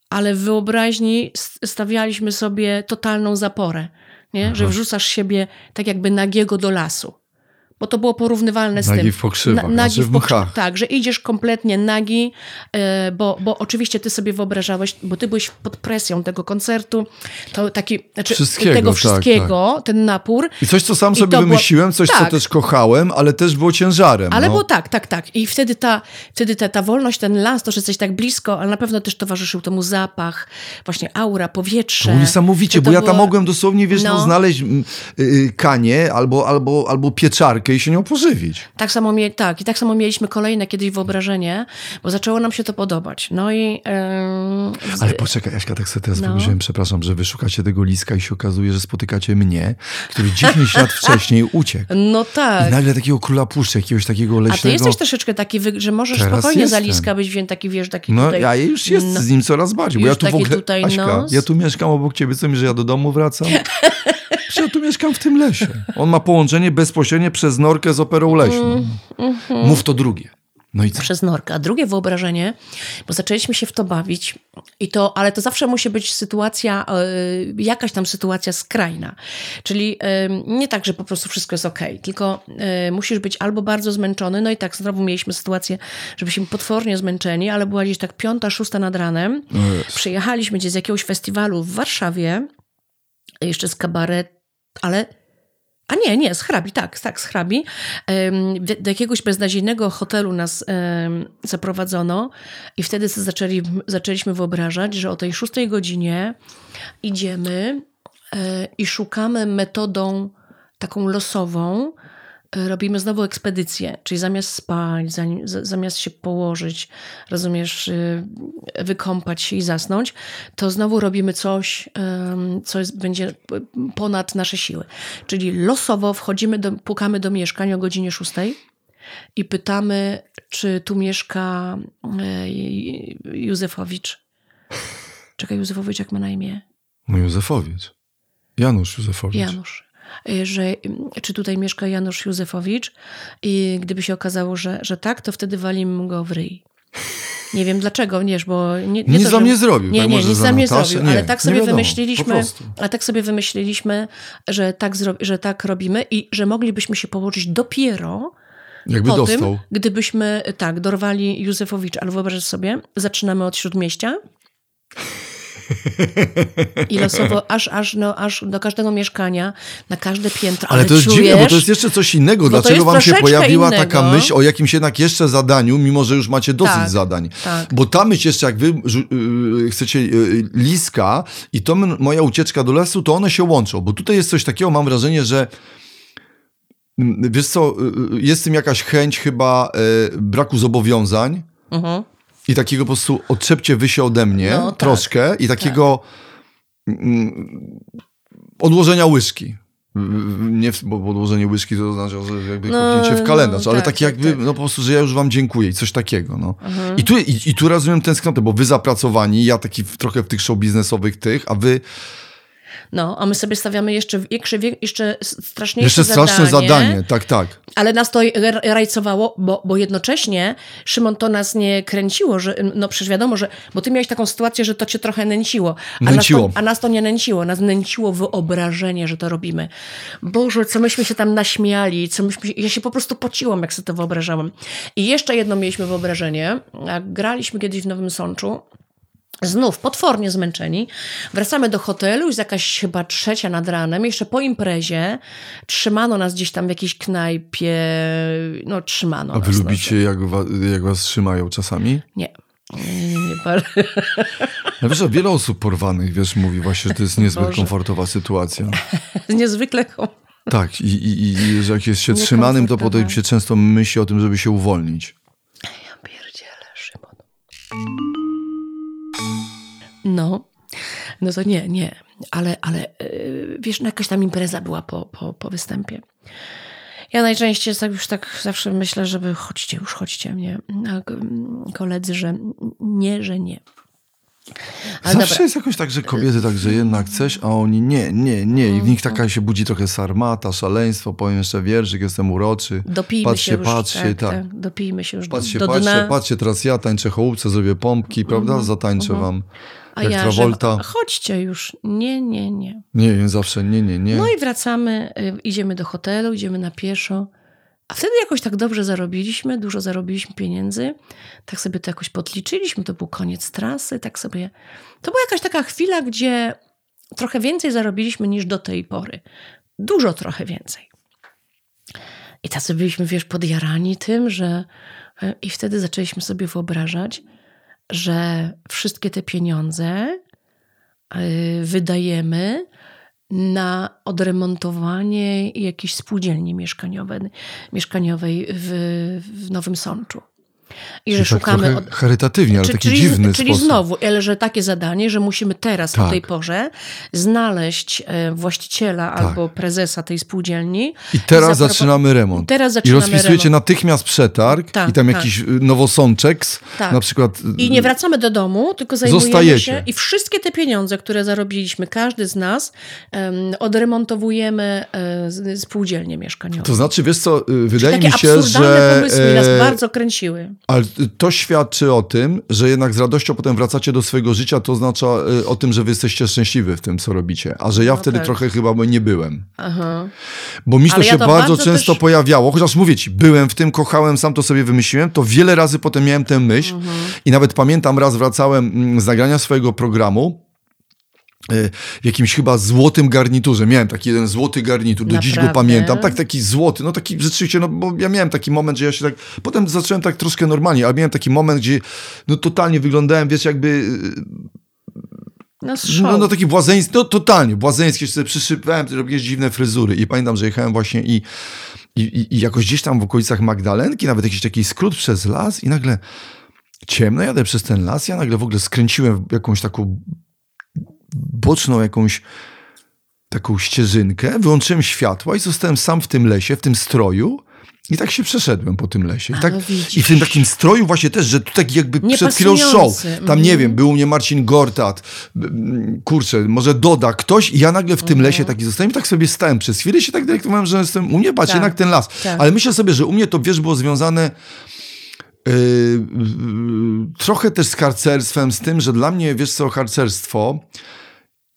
ale w wyobraźni stawialiśmy sobie totalną zaporę, nie? że wrzucasz siebie tak jakby nagiego do lasu. Bo to było porównywalne z Nagi tym. w pokrzywach, Na- nagi znaczy w pokrzy- mchach. Tak, że idziesz kompletnie nagi, e, bo, bo oczywiście ty sobie wyobrażałeś, bo ty byłeś pod presją tego koncertu, to taki, znaczy Wszystkiego, tego tak, wszystkiego, ten napór. I coś, co sam I sobie to było- wymyśliłem, coś, co tak. też kochałem, ale też było ciężarem. Ale no. było tak, tak, tak. I wtedy ta, wtedy ta, ta wolność, ten las, to, że jesteś tak blisko, ale na pewno też towarzyszył temu zapach, właśnie aura, powietrze. To niesamowicie, że bo to ja tam było- mogłem dosłownie, wiesz, no. No. znaleźć mm, y, y, kanie albo, albo, albo pieczarkę i się nią pożywić. Tak samo, mie- tak, i tak samo mieliśmy kolejne kiedyś wyobrażenie, bo zaczęło nam się to podobać. No i... Yy, Ale poczekaj, Jaśka, tak sobie teraz No. pomyślałem, przepraszam, że wy szukacie tego liska i się okazuje, że spotykacie mnie, który 10 lat wcześniej uciekł. no I tak. nagle takiego króla puszczy, jakiegoś takiego A ty leśnego... jesteś troszeczkę taki, że możesz Teraz spokojnie za jestem. liska być, wiem, taki, wiesz, taki No, tutaj... ja już jest no. z nim coraz bardziej, bo ja tu w ogóle, tutaj Aśka, nos. ja tu mieszkam obok ciebie, co mi, że ja do domu wracam? Że ja tu mieszkam w tym lesie. On ma połączenie bezpośrednie przez Norkę z operą leśną. Mhm. Mów to drugie. No i co? przez norkę. A drugie wyobrażenie, bo zaczęliśmy się w to bawić, i to, ale to zawsze musi być sytuacja, y, jakaś tam sytuacja skrajna. Czyli y, nie tak, że po prostu wszystko jest ok, tylko y, musisz być albo bardzo zmęczony, no i tak znowu mieliśmy sytuację, że byliśmy potwornie zmęczeni, ale była gdzieś tak piąta, szósta nad ranem. O Jezu. Przyjechaliśmy gdzieś z jakiegoś festiwalu w Warszawie, jeszcze z kabaret, ale a nie, nie, z hrabi, tak, tak, z hrabi. Do, jakiegoś beznadziejnego hotelu nas zaprowadzono i wtedy zaczęli, zaczęliśmy wyobrażać, że o tej szóstej godzinie idziemy e, i szukamy metodą taką losową, robimy znowu ekspedycję, czyli zamiast spać, zamiast się położyć, rozumiesz, y, wykąpać się i zasnąć, to znowu robimy coś, co jest, będzie ponad nasze siły. Czyli losowo wchodzimy, do, pukamy do mieszkań o godzinie 6 i pytamy, czy tu mieszka e, Józefowicz. Czekaj, Józefowicz jak ma na imię? No Józefowicz. Janusz Józefowicz. Janusz. Y, Że, mm, czy tutaj mieszka Janusz Józefowicz i gdyby się okazało, że, że tak, to wtedy walimy go w ryj. Nie wiem dlaczego, wiesz, bo... Nie, nie Nic to, że- nie zrobił, Nie, tak? nie, nic za nam nie zrobił, Nie, ale tak sobie wiadomo, wymyśliliśmy, a tak sobie wymyśliliśmy, że tak, zro, że tak robimy i że moglibyśmy się położyć dopiero Jakby po dostał. tym, gdybyśmy tak, dorwali Józefowicz, ale wyobraź sobie, zaczynamy od Śródmieścia i losowo aż, aż, no, aż do każdego mieszkania, na każde piętro. Ale to jest czujesz, dziwne, bo to jest jeszcze coś innego. Dlaczego wam się pojawiła innego. taka myśl o jakimś jednak jeszcze zadaniu, mimo że już macie dosyć Tak, zadań? tak. Bo ta myśl jeszcze, jak wy yy, chcecie yy, liska i to moja ucieczka do lesu, to one się łączą. Bo tutaj jest coś takiego, mam wrażenie, że mm, wiesz co, yy, jest w tym jakaś chęć chyba yy, braku zobowiązań Mhm. I takiego po prostu odczepcie wy się ode mnie No, tak, troszkę i takiego mm, odłożenia łyżki. Nie, bo odłożenie łyżki to oznacza, że jakby No, w kalendarz, no, ale tak, tak, jakby, tak. no po prostu, że ja już wam dziękuję i coś takiego, no. Mhm. I, tu, i, I tu rozumiem tęsknotę, bo wy zapracowani, ja taki w, trochę w tych show biznesowych tych, a wy No, a my sobie stawiamy jeszcze większe, jeszcze straszniejsze jeszcze straszne zadanie, zadanie, tak, tak. Ale nas to rajcowało, bo, bo jednocześnie, Szymon, to nas nie kręciło, że, no przecież wiadomo, że, bo ty miałeś taką sytuację, że to cię trochę nęciło. A, Nęciło. Nas to, a nas to nie nęciło, nas nęciło wyobrażenie, że to robimy. Boże, co myśmy się tam naśmiali, co myśmy, ja się po prostu pociłam, jak sobie to wyobrażałam. I jeszcze jedno mieliśmy wyobrażenie, jak graliśmy kiedyś w Nowym Sączu, Znów potwornie zmęczeni. Wracamy do hotelu, jest jakaś chyba trzecia nad ranem, jeszcze po imprezie. Trzymano nas gdzieś tam w jakiejś knajpie. No, trzymano A nas. wy no, lubicie, jak, wa, jak was trzymają czasami? Nie. Nie, nie, nie, bardzo. Ja wiesz, wiele osób porwanych, wiesz, mówi właśnie, że to jest niezbyt Boże. komfortowa sytuacja. Niezwykle kom- Tak, i, i, i że jak jest się trzymanym, to potem się często myśli o tym, żeby się uwolnić. No, no to nie, nie. Ale, ale yy, wiesz, no jakaś tam impreza była po, po, po występie. Ja najczęściej już tak zawsze myślę, żeby chodźcie, już chodźcie mnie. Koledzy, że nie, że nie. Ale Zawsze dobra. jest jakoś tak, że kobiety tak, że jednak coś, a oni nie, nie, nie. I w nich taka się budzi trochę sarmata, szaleństwo, powiem jeszcze wierszyk, jestem uroczy. Dopijmy patrzcie, się już, patrzcie, tak, tak. tak. Dopijmy się już patrzcie, do, do patrzcie, dna. patrzcie, teraz ja tańczę chołupce, zrobię pompki, prawda? -hmm, Zatańczę mm -hmm. wam. A jak ja, Travolta. Że, chodźcie już. Nie, nie, nie. Nie, zawsze nie, nie, nie. No i wracamy, y, idziemy do hotelu, idziemy na pieszo. A wtedy jakoś tak dobrze zarobiliśmy, dużo zarobiliśmy pieniędzy. Tak sobie to jakoś podliczyliśmy, to był koniec trasy, tak sobie. To była jakaś taka chwila, gdzie trochę więcej zarobiliśmy niż do tej pory. Dużo trochę więcej. I tacy byliśmy, wiesz, podjarani tym, że. E, I wtedy zaczęliśmy sobie wyobrażać, że wszystkie te pieniądze e, wydajemy na odremontowanie jakiejś spółdzielni mieszkaniowej, mieszkaniowej w, w Nowym Sączu. I czyli że tak szukamy. Od... Charytatywnie, ale taki czyli, dziwny Czyli sposób. znowu, ale że takie zadanie, że musimy teraz tak. o tej porze znaleźć e, właściciela tak. albo prezesa tej spółdzielni. I teraz zaczynamy remont. Teraz zaczynamy I rozpisujecie remont. natychmiast przetarg tak, i tam tak. jakiś nowosączek, tak. na przykład. I nie wracamy do domu, tylko zajmujemy Zostajecie. się i wszystkie te pieniądze, które zarobiliśmy, każdy z nas, um, odremontowujemy um, spółdzielnię mieszkaniową. To znaczy, wiesz co, y, wydaje mi się, że. pomysły nas e, bardzo kręciły. Ale to świadczy o tym, że jednak z radością potem wracacie do swojego życia, to oznacza y, o tym, że wy jesteście szczęśliwi w tym, co robicie. A że ja no wtedy tak. trochę chyba nie byłem. Aha. Bo mi to się ja to bardzo, bardzo, często też... pojawiało, chociaż mówię ci, byłem w tym, kochałem, sam to sobie wymyśliłem, to wiele razy potem miałem tę myśl mhm. i nawet pamiętam, raz wracałem mm, z nagrania swojego programu, w jakimś chyba złotym garniturze. Miałem taki jeden złoty garnitur, do Naprawdę? dziś go pamiętam. Tak, taki złoty, no taki rzeczywiście, no bo ja miałem taki moment, że ja się tak, potem zacząłem tak troszkę normalnie, ale miałem taki moment, gdzie no totalnie wyglądałem, wiesz, jakby... No, no, no taki błazeński, no totalnie, błazeński, sobie przyszypałem, robiłem dziwne fryzury i pamiętam, że jechałem właśnie i, i, i jakoś gdzieś tam w okolicach Magdalenki, nawet jakiś taki skrót przez las i nagle ciemno, jadę przez ten las, ja nagle w ogóle skręciłem jakąś taką boczną jakąś taką ścieżynkę, wyłączyłem światła i zostałem sam w tym lesie, w tym stroju. I tak się przeszedłem po tym lesie. I, tak, I w tym takim stroju właśnie też, że tu tak jakby nie przed chwilą show. Tam nie mhm. wiem, był u mnie Marcin Gortat, kurczę, może Doda, ktoś i ja nagle w tym mhm. lesie taki zostałem i tak sobie stałem przez chwilę się tak dyrektowałem, że jestem u mnie, patrz, tak. jednak ten las. Tak. Ale myślę sobie, że u mnie to, wiesz, było związane trochę też z harcerstwem, z tym, że dla mnie, wiesz co, harcerstwo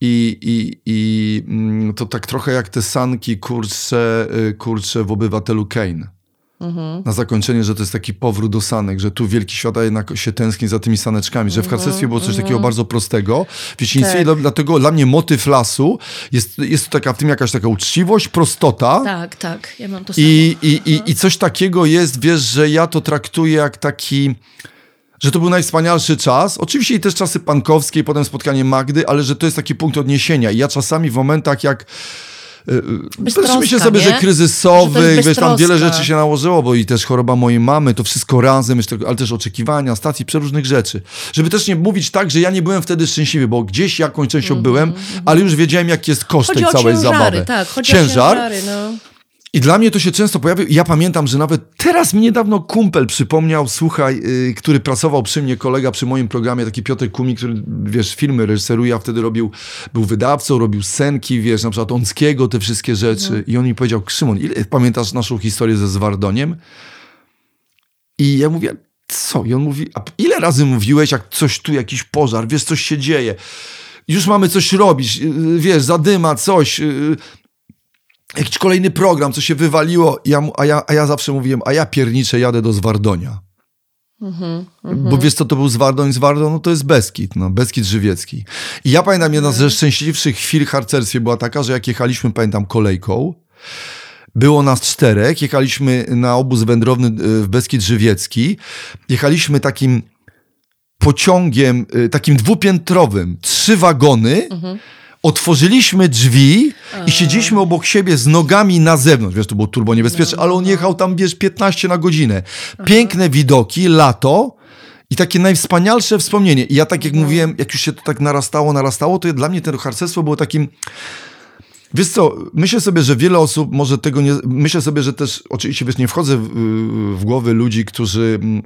i, i, i mm, to tak trochę jak te sanki, kurcze, y, kurcze w Obywatelu Kane. Mhm. Na zakończenie, że to jest taki powrót do sanek, że tu wielki świata jednak się tęskni za tymi saneczkami, że w mhm. harcerstwie było coś takiego mhm. bardzo prostego. Wiecie, tak. dlatego dla mnie motyw lasu jest, jest to taka, w tym jakaś taka uczciwość, prostota. Tak, tak, ja mam to samo. I, i, i, i coś takiego jest, wiesz, że ja to traktuję jak taki że to był najwspanialszy czas. Oczywiście i też czasy pankowskie, i potem spotkanie Magdy, ale że to jest taki punkt odniesienia. I ja czasami w momentach jak Myślę się sobie, nie? że kryzysowy, że wiesz, tam wiele rzeczy się nałożyło, bo i też choroba mojej mamy, to wszystko razem, ale też oczekiwania, stacji, przeróżnych rzeczy. Żeby też nie mówić tak, że ja nie byłem wtedy szczęśliwy, bo gdzieś jakąś częścią mm -hmm, byłem, mm -hmm. ale już wiedziałem, jaki jest koszt tej całej ciężary, zabawy. Tak, chodzi Ciężar. O ciężary, no. I dla mnie to się często pojawia. Ja pamiętam, że nawet teraz mi niedawno kumpel przypomniał, słuchaj, yy, który pracował przy mnie, kolega przy moim programie, taki Piotr Kumi, który, wiesz, filmy reżyseruje, a wtedy robił, był wydawcą, robił senki, wiesz, na przykład Onckiego, te wszystkie rzeczy. Mhm. I on mi powiedział, Szymon, ile pamiętasz naszą historię ze Zwardoniem? I ja mówię, co? I on mówi, a ile razy mówiłeś, jak coś tu, jakiś pożar, wiesz, coś się dzieje już mamy coś robić, y, wiesz, zadyma, coś, y, jakiś kolejny program, co się wywaliło, ja, a, ja, a ja zawsze mówiłem, a ja pierniczę, jadę do Zwardonia. Mm-hmm, Bo wiesz co to był Zwardoń? Zwardoń no to jest Beskid, no, Beskid Żywiecki. I ja pamiętam, jedna ze szczęśliwszych chwil w harcerstwie była taka, że jak jechaliśmy, pamiętam, kolejką, było nas czterech, jechaliśmy na obóz wędrowny y, w Beskid Żywiecki, jechaliśmy takim pociągiem, y, takim dwupiętrowym, trzy wagony, mm-hmm otworzyliśmy drzwi i siedzieliśmy obok siebie z nogami na zewnątrz. Wiesz, to było turbo niebezpieczne, no, ale on no. jechał tam, wiesz, 15 na godzinę. Piękne widoki, lato I takie najwspanialsze wspomnienie. I ja tak jak mówiłem, jak już się to tak narastało, narastało, to dla mnie to harcerstwo było takim... Wiesz co, myślę sobie, że wiele osób może tego nie... Myślę sobie, że też, oczywiście wiesz, nie wchodzę w, w głowy ludzi, którzy mm,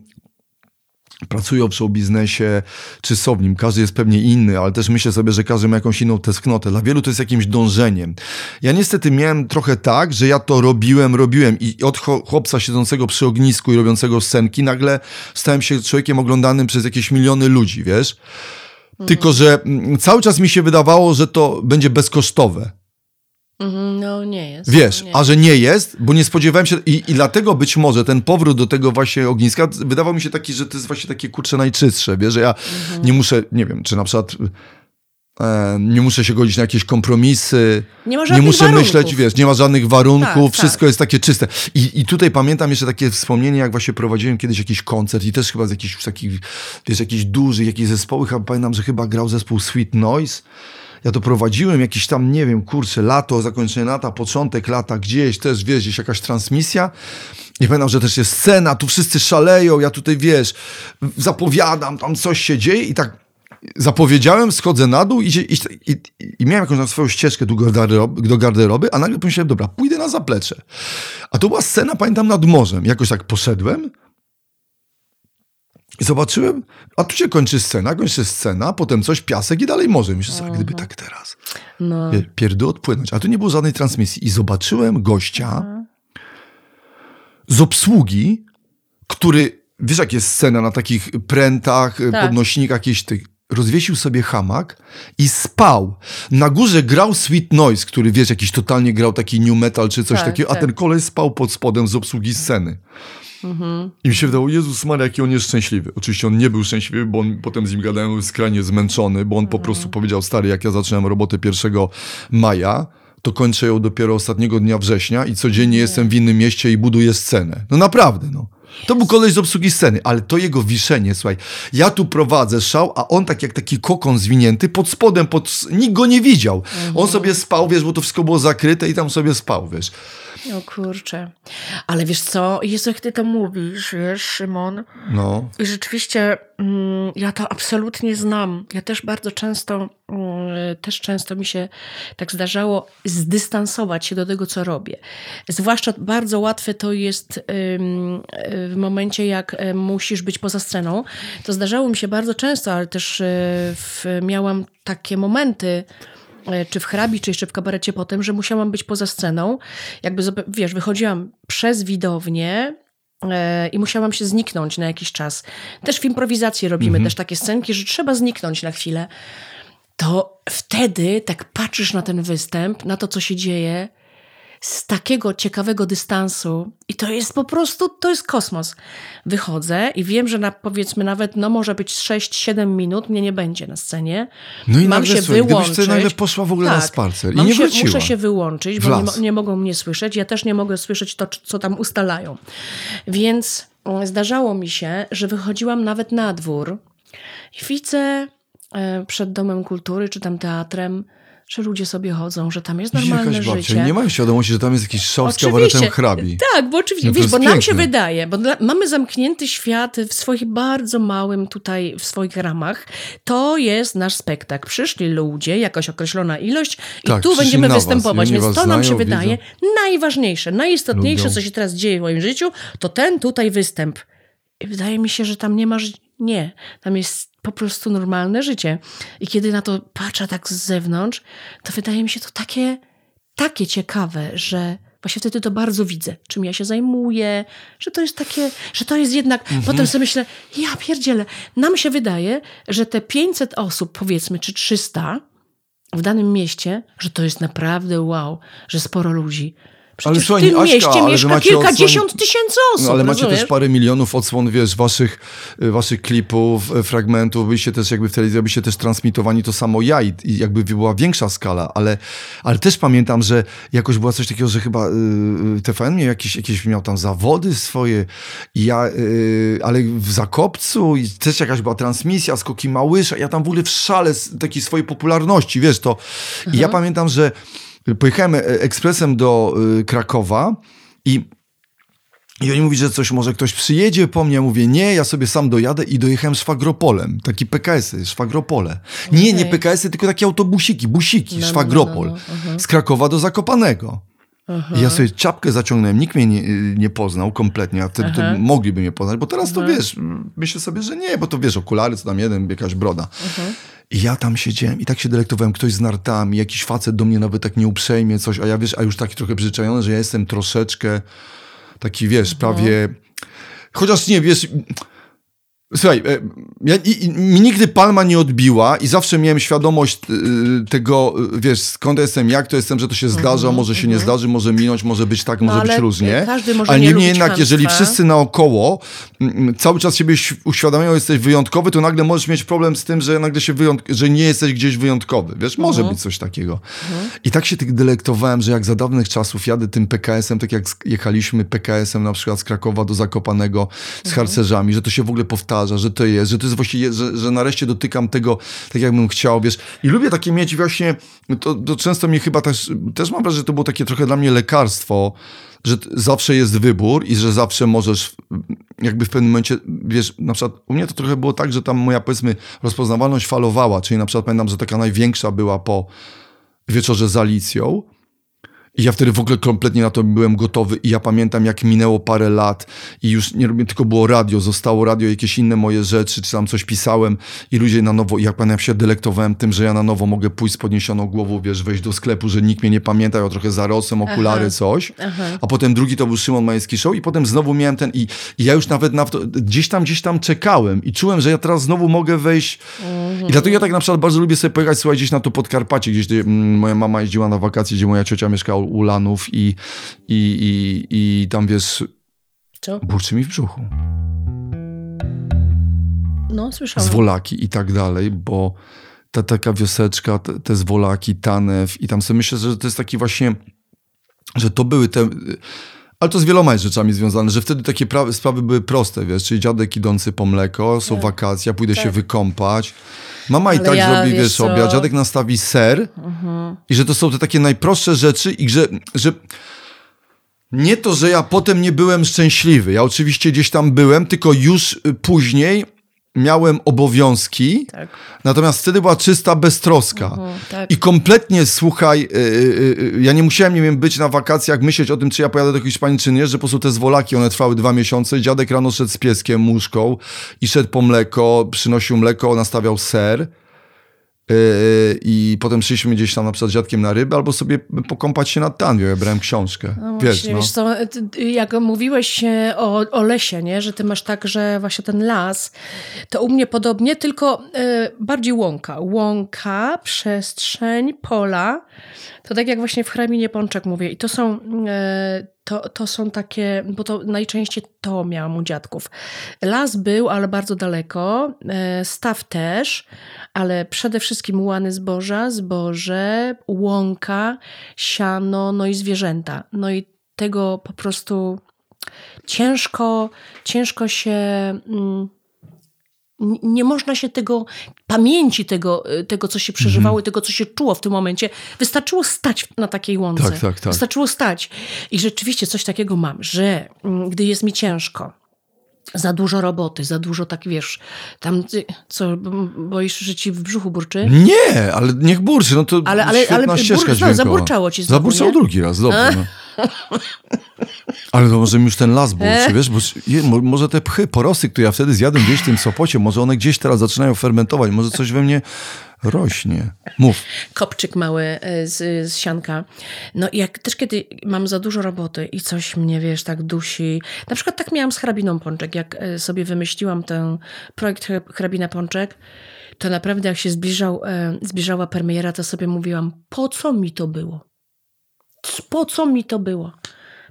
pracują przy biznesie, czy są w nim. Każdy jest pewnie inny, ale też myślę sobie, że każdy ma jakąś inną tęsknotę. Dla wielu to jest jakimś dążeniem. Ja niestety miałem trochę tak, że ja to robiłem, robiłem i od chłopca siedzącego przy ognisku i robiącego scenki nagle stałem się człowiekiem oglądanym przez jakieś miliony ludzi, wiesz? Tylko, że mm, cały czas mi się wydawało, że to będzie bezkosztowe. Mhm, no nie jest. Wiesz, nie. a że nie jest, bo nie spodziewałem się i, i dlatego być może ten powrót do tego właśnie ogniska wydawał mi się taki, że to jest właśnie takie kurcze najczystsze, wiesz, że ja mhm. nie muszę, nie wiem, czy na przykład e, nie muszę się godzić na jakieś kompromisy, nie, ma nie muszę warunków. myśleć, wiesz, nie ma żadnych warunków, tak, wszystko tak. jest takie czyste. I, I tutaj pamiętam jeszcze takie wspomnienie, jak właśnie prowadziłem kiedyś jakiś koncert i też chyba z jakichś takich, wiesz, jakiś duży, jakiś zespoły, chyba pamiętam, że chyba grał zespół Sweet Noise, ja to prowadziłem jakiś tam, nie wiem, kurczę, lato, zakończenie lata, początek lata, gdzieś też, wiesz, gdzieś jakaś transmisja. I pamiętam, że też jest scena, tu wszyscy szaleją, ja tutaj, wiesz, zapowiadam, tam coś się dzieje i tak zapowiedziałem, schodzę na dół i, i, i, i miałem jakąś swoją ścieżkę do garderoby, do garderoby, a nagle pomyślałem, dobra, pójdę na zaplecze. A to była scena, pamiętam, nad morzem. Jakoś tak poszedłem, zobaczyłem, a tu się kończy scena, kończy scena, potem coś, piasek i dalej morze. Myślę sobie, gdyby tak teraz. No. Pierdół odpłynąć. A tu nie było żadnej transmisji. I zobaczyłem gościa z obsługi, który, wiesz jak jest scena na takich prętach, tak. podnośnikach, jakieś tych, rozwiesił sobie hamak i spał. Na górze grał Sweet Noise, który wiesz, jakiś totalnie grał taki new metal czy coś tak, takiego, a tak. ten kolej spał pod spodem z obsługi sceny. Mhm. I mi się wydało, Jezus Maria, jaki on jest szczęśliwy. Oczywiście on nie był szczęśliwy, bo on, potem z nim gadałem, skrajnie zmęczony, bo on po mhm. prostu powiedział, stary, jak ja zacząłem robotę 1 maja, to kończę ją dopiero ostatniego dnia września i codziennie nie. jestem w innym mieście i buduję scenę. No naprawdę, no. To był koleś z obsługi sceny, ale to jego wiszenie, słuchaj, ja tu prowadzę szał, a on tak jak taki kokon zwinięty, pod spodem, pod... nikt go nie widział. Mhm. On sobie spał, wiesz, bo to wszystko było zakryte i tam sobie spał, wiesz. O kurczę. Ale wiesz co, Jezu, jak ty to mówisz, wiesz, Szymon. No. I rzeczywiście mm, ja to absolutnie znam. Ja też bardzo często, mm, też często mi się tak zdarzało zdystansować się do tego, co robię. Zwłaszcza bardzo łatwe to jest ym, w momencie, jak e, musisz być poza sceną. To zdarzało mi się bardzo często, ale też y, w, miałam takie momenty, czy w hrabi, czy jeszcze w kabarecie potem, że musiałam być poza sceną. Jakby, wiesz, wychodziłam przez widownię, e, i musiałam się zniknąć na jakiś czas. Też w improwizacji robimy mhm. też takie scenki, że trzeba zniknąć na chwilę. To wtedy tak patrzysz na ten występ, na to, co się dzieje z takiego ciekawego dystansu i to jest po prostu, to jest kosmos. Wychodzę i wiem, że na, powiedzmy nawet, no może być 6-7 minut, mnie nie będzie na scenie. No i Mam nagle, się słuchaj, wyłączyć. Gdybyś nagle poszła w ogóle tak, na spacer i nie się, Muszę się wyłączyć, bo nie, nie, mogą mnie słyszeć. Ja też nie mogę słyszeć to, co tam ustalają. Więc zdarzało mi się, że wychodziłam nawet na dwór i widzę e, przed Domem Kultury czy tam teatrem że ludzie sobie chodzą, że tam jest normalne Jakaś życie. Nie mają świadomości, że tam jest jakiś szał z kabaretem hrabi. Tak, bo oczywiście, no wiesz, bo piękne. nam się wydaje, bo dla, mamy zamknięty świat w swoich bardzo małym tutaj, w swoich ramach. To jest nasz spektakl. Przyszli ludzie, jakaś określona ilość i tak, tu będziemy występować. Więc to nam się wydaje najważniejsze, najistotniejsze, Lubią. co się teraz dzieje w moim życiu, to ten tutaj występ. I wydaje mi się, że tam nie ma... Nie, tam jest po prostu normalne życie. I kiedy na to patrzę tak z zewnątrz, to wydaje mi się to takie, takie ciekawe, że właśnie wtedy to bardzo widzę, czym ja się zajmuję, że to jest takie, że to jest jednak, mhm. potem sobie myślę, ja pierdzielę, nam się wydaje, że te 500 osób, powiedzmy, czy 300 w danym mieście, że to jest naprawdę wow, że sporo ludzi. Przecież ale słuchaj, w tym Aśka, mieście ale mieszka kilkadziesiąt odsłon... tysięcy osób. No, ale rozumiesz? macie też parę milionów odsłon, wiesz, waszych, y, waszych klipów, y, fragmentów, byliście też jakby w telewizji, byliście też transmitowani to samo ja i, i jakby była większa skala, ale, ale też pamiętam, że jakoś była coś takiego, że chyba yy, TVN miał jakieś, jakieś miał tam zawody swoje i ja, yy, ale w Zakopcu i też jakaś była transmisja, Skoki Małysza, ja tam w ogóle w szale takiej swojej popularności, wiesz, to i ja pamiętam, że pojechałem e, ekspresem do y, Krakowa i I oni mówią, że coś, może ktoś przyjedzie po mnie. Ja mówię, nie, ja sobie sam dojadę i dojechałem szwagropolem. Taki PKS-y, szwagropole. Nie, nie PKS-y, tylko takie autobusiki, busiki, No, szwagropol. no, no, no, aha. Z Krakowa do Zakopanego. I ja sobie czapkę zaciągnąłem, nikt mnie nie, nie poznał kompletnie, a wtedy to Aha. mogliby mnie poznać, bo teraz to wiesz, myślę sobie, że nie, bo to wiesz, okulary, co tam jeden, jakaś broda. I ja tam siedziałem i tak się delektowałem, ktoś z nartami, jakiś facet do mnie nawet tak nieuprzejmie coś, a ja wiesz, a już taki trochę przyzwyczajony, że ja jestem troszeczkę taki, wiesz, prawie... Chociaż nie, wiesz... Słuchaj, e, ja, i, i, mi nigdy palma nie odbiła i zawsze miałem świadomość y, tego, y, wiesz, skąd jestem, jak to jestem, że to się zdarza, może się nie zdarzy, może minąć, może być tak, może być Mhm, różnie. każdy może ale nie niemniej jednak, jeżeli wszyscy naokoło mm, cały czas siebie uświadamiają, jesteś wyjątkowy, to nagle możesz mieć problem z tym, że nagle się że nie jesteś gdzieś wyjątkowy. Wiesz, może Mhm. być coś takiego. I tak się tych delektowałem, że jak za dawnych czasów jadę tym PKS-em, tak jak jechaliśmy PKS-em na przykład z Krakowa do Zakopanego z Mhm. harcerzami, że to się w ogóle powtarza, że to jest, że to jest właściwie, że, że nareszcie dotykam tego tak jakbym chciał, wiesz. I lubię takie mieć właśnie, to, to często mi chyba też, też mam wrażenie, że to było takie trochę dla mnie lekarstwo, że zawsze jest wybór i że zawsze możesz jakby w pewnym momencie, wiesz, na przykład u mnie to trochę było tak, że tam moja powiedzmy rozpoznawalność falowała, czyli na przykład pamiętam, że taka największa była po wieczorze z Alicją i ja wtedy w ogóle kompletnie na to byłem gotowy i ja pamiętam jak minęło parę lat i już nie robię, tylko było radio, zostało radio, jakieś inne moje rzeczy, czy tam coś pisałem i ludzie na nowo, i jak pamiętam się delektowałem tym, że ja na nowo mogę pójść z podniesioną głową, wiesz, wejść do sklepu, że nikt mnie nie pamięta, ja trochę zarosłem, okulary, Aha. coś, Aha. a potem drugi to był Szymon Majewski Show i potem znowu miałem ten i, i ja już nawet na to, gdzieś tam, gdzieś tam czekałem i czułem, że ja teraz znowu mogę wejść i dlatego ja tak na przykład bardzo lubię sobie pojechać, słuchaj, gdzieś na to Podkarpacie, gdzieś gdzie, mm, moja mama jeździła na wakacje, gdzie moja ciocia mieszkała u Lanów i, i, i, i tam, wiesz, Co? burczy mi w brzuchu. No, słyszałam. Zwolaki i tak dalej, bo ta taka wioseczka, te, te zwolaki, Tanew i tam sobie myślę, że to jest taki właśnie, że to były te... Ale to z wieloma jest rzeczami związane, że wtedy takie pra- sprawy były proste, wiesz, czyli dziadek idący po mleko, są wakacje, ja pójdę się wykąpać. Mama i Ale tak ja, zrobi, wiesz wiesz, co? Mhm. obiad, dziadek nastawi ser i że to są te takie najprostsze rzeczy i że, że nie to, że ja potem nie byłem szczęśliwy. Ja oczywiście gdzieś tam byłem, tylko już y, później miałem obowiązki, Tak. natomiast wtedy była czysta beztroska. Mhm, tak. I kompletnie, słuchaj, y, y, y, ja nie musiałem, nie wiem, być na wakacjach, myśleć o tym, czy ja pojadę do Hiszpanii, czy nie, że po prostu te zwolaki, one trwały dwa miesiące. Dziadek rano szedł z pieskiem, muszką i szedł po mleko, przynosił mleko, nastawiał ser. Yy, I potem szliśmy gdzieś tam na przykład z dziadkiem na rybę, albo sobie pokąpać się nad Tanwią. Ja brałem książkę. No wiesz, właśnie, no. wiesz co, jak mówiłeś e, o, o lesie, nie? że ty masz tak, że właśnie ten las, to u mnie podobnie, tylko e, bardziej łąka. Łąka, przestrzeń, pola. To tak jak właśnie w hrabinie Pączek mówię. I to są, e, to, to są takie, bo to najczęściej to miałam u dziadków. Las był, ale bardzo daleko. E, staw też, ale przede wszystkim łany zboża, zboże, łąka, siano, no i zwierzęta. No i tego po prostu ciężko, ciężko się. Mm, nie można się tego, pamięci tego, y, tego, co się przeżywało, tego, co się czuło w tym momencie. Wystarczyło stać na takiej łące. Tak, tak, tak. Wystarczyło stać. I rzeczywiście coś takiego mam, że mm, gdy jest mi ciężko, za dużo roboty, za dużo tak, wiesz, tam, co, boisz, że ci w brzuchu burczy? Nie, ale niech burczy, no to Ale- ale- ale ścieżka bur- dźwiękowa. zaburczało ci znowu, Zaburczał nie? drugi raz, dobrze. No. Ale to może mi już ten las burczy, wiesz, bo je, mo- może te pchy, porosy, które ja wtedy zjadłem gdzieś w tym Sopocie, może one gdzieś teraz zaczynają fermentować, może coś we mnie rośnie. Mów. kopczyk mały e, z, z sianka. No i jak też kiedy mam za dużo roboty i coś mnie, wiesz, tak dusi. Na przykład tak miałam z hrabiną Pączek. Jak e, sobie wymyśliłam ten projekt Hrab- hrabina Pączek, to naprawdę jak się zbliżał, e, zbliżała premiera, to sobie mówiłam, po co mi to było? Po co mi to było?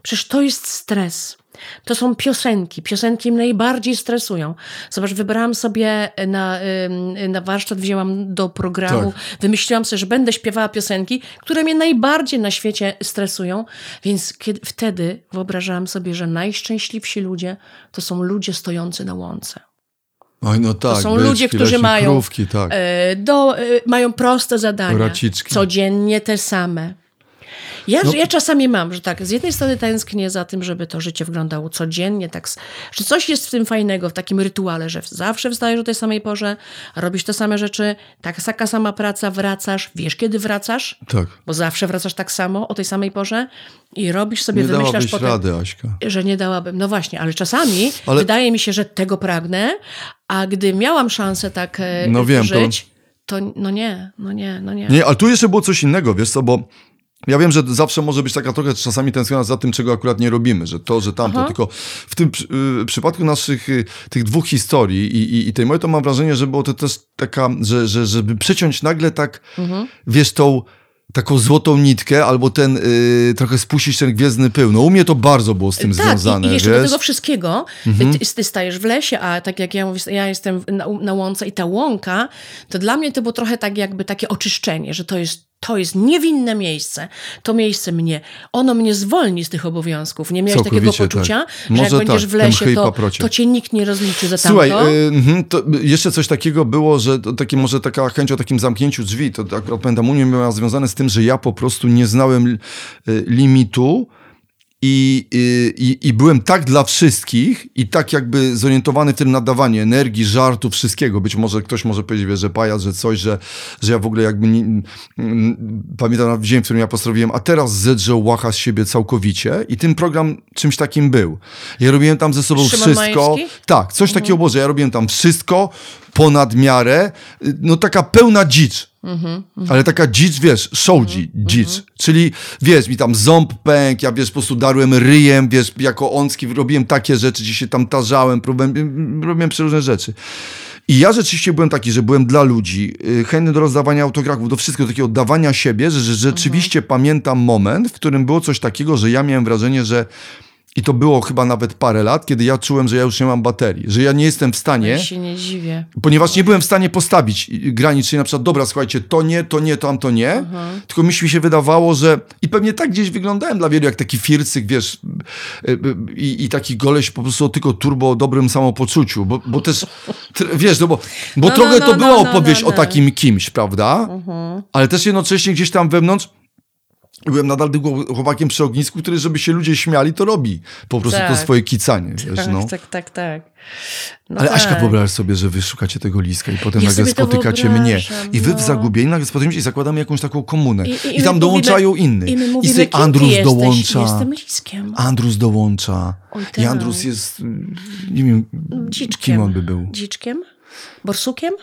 Przecież to jest stres. To są piosenki. Piosenki mnie najbardziej stresują. Zobacz, wybrałam sobie na, na warsztat, wzięłam do programu, Tak. wymyśliłam sobie, że będę śpiewała piosenki, które mnie najbardziej na świecie stresują. Więc kiedy, wtedy wyobrażałam sobie, że najszczęśliwsi ludzie to są ludzie stojący na łące. Oj, no tak. To są byczki, ludzie, którzy mają, krówki, tak. e, do, e, mają proste zadania. Raciczki. Codziennie te same. Ja, No. ja czasami mam, że tak, z jednej strony tęsknię za tym, żeby to życie wyglądało codziennie, tak, że coś jest w tym fajnego, w takim rytuale, że zawsze wstajesz o tej samej porze, robisz te same rzeczy, tak, taka sama praca, wracasz, wiesz kiedy wracasz, Tak. bo zawsze wracasz tak samo, o tej samej porze i robisz sobie, Nie wymyślasz potem, rady, Aśka. że nie dałabym. No właśnie, ale czasami Ale- wydaje mi się, że tego pragnę, a gdy miałam szansę tak e, No wiem, to- żyć, to... no nie, no nie, no nie. Nie, ale tu jeszcze było coś innego, wiesz co, bo ja wiem, że zawsze może być taka trochę czasami tęsknota za tym, czego akurat nie robimy, że to, że tamto, Aha. tylko w tym y, przypadku naszych y, tych dwóch historii i, i, i tej mojej, to mam wrażenie, że było to też taka, że, że żeby przeciąć nagle tak, Mhm. wiesz, tą taką złotą nitkę, albo ten, y, trochę spuścić ten gwiezdny pył. No u mnie to bardzo było z tym tak, związane, i, i jeszcze wiesz? Mhm. do tego wszystkiego, ty, ty stajesz w lesie, a tak jak ja mówię, ja jestem na, na łące i ta łąka, to dla mnie to było trochę tak jakby takie oczyszczenie, że to jest to jest niewinne miejsce. To miejsce mnie, ono mnie zwolni z tych obowiązków. Nie miałeś takiego Całkowicie poczucia, tak. że jak Może będziesz tak, w lesie, to, to cię nikt nie rozliczy za Słuchaj, tamto. y, mhm, to jeszcze coś takiego było, że takie może taka chęć o takim zamknięciu drzwi, to akurat pamiętam, u mnie miała związane z tym, że ja po prostu nie znałem y, limitu i, y, i, i byłem tak dla wszystkich i tak jakby zorientowany w tym nadawaniu energii, żartu, wszystkiego. Być może ktoś może powiedzieć, wiesz, że pajac, że coś, że, że ja w ogóle jakby nie, mm, pamiętam nawet dzień, w którym ja postanowiłem, a teraz zedrzę łacha z siebie całkowicie i ten program czymś takim był. Ja robiłem tam ze sobą Szymon wszystko. Majewski? Tak, coś takiego było, że ja robiłem tam wszystko ponad miarę, no taka pełna dzicz. Ale taka dzicz, wiesz, show dzi- dzicz. Czyli, wiesz, mi tam ząb pękł, ja, wiesz, po prostu darłem ryjem, wiesz, jako onski robiłem takie rzeczy, gdzie się tam tarzałem, próbowałem, robiłem przeróżne rzeczy. I ja rzeczywiście byłem taki, że byłem dla ludzi, y, chętny do rozdawania autografów, do wszystkiego takiego oddawania siebie, że, że rzeczywiście pamiętam moment, w którym było coś takiego, że ja miałem wrażenie, że i to było chyba nawet parę lat, kiedy ja czułem, że ja już nie mam baterii, że ja nie jestem w stanie, Ja się nie dziwię. ponieważ nie byłem w stanie postawić granic, czyli na przykład, dobra, słuchajcie, to nie, to nie, tam to nie, tylko mi się wydawało, że i pewnie tak gdzieś wyglądałem dla wielu, jak taki fircyk, wiesz, y, y, i, i taki goleś po prostu tylko turbo o dobrym samopoczuciu, bo, bo też, wiesz, no bo, bo No, trochę no, to no, była no, opowieść no, o no. takim kimś, prawda? Ale też jednocześnie gdzieś tam wewnątrz Byłem nadal tym chłopakiem przy ognisku, który, żeby się ludzie śmiali, to robi. Po prostu to Tak. swoje kicanie, wiesz, Tak, no. tak, tak, tak. No Ale tak. Aśka, wyobraź sobie, że wy szukacie tego liska i potem Ja nagle to spotykacie mnie. I wy w no. zagubieni nagle spotykamy się i zakładamy jakąś taką komunę. I- I, i- tam mówimy- dołączają innych. I my I mówimy, sobie Andrus jesteś? dołącza. Jestem liskiem. Andrus dołącza. Oj, I tak. Andrus jest, nie wiem, Dziczkiem. kim on by był. Dziczkiem? Borsukiem?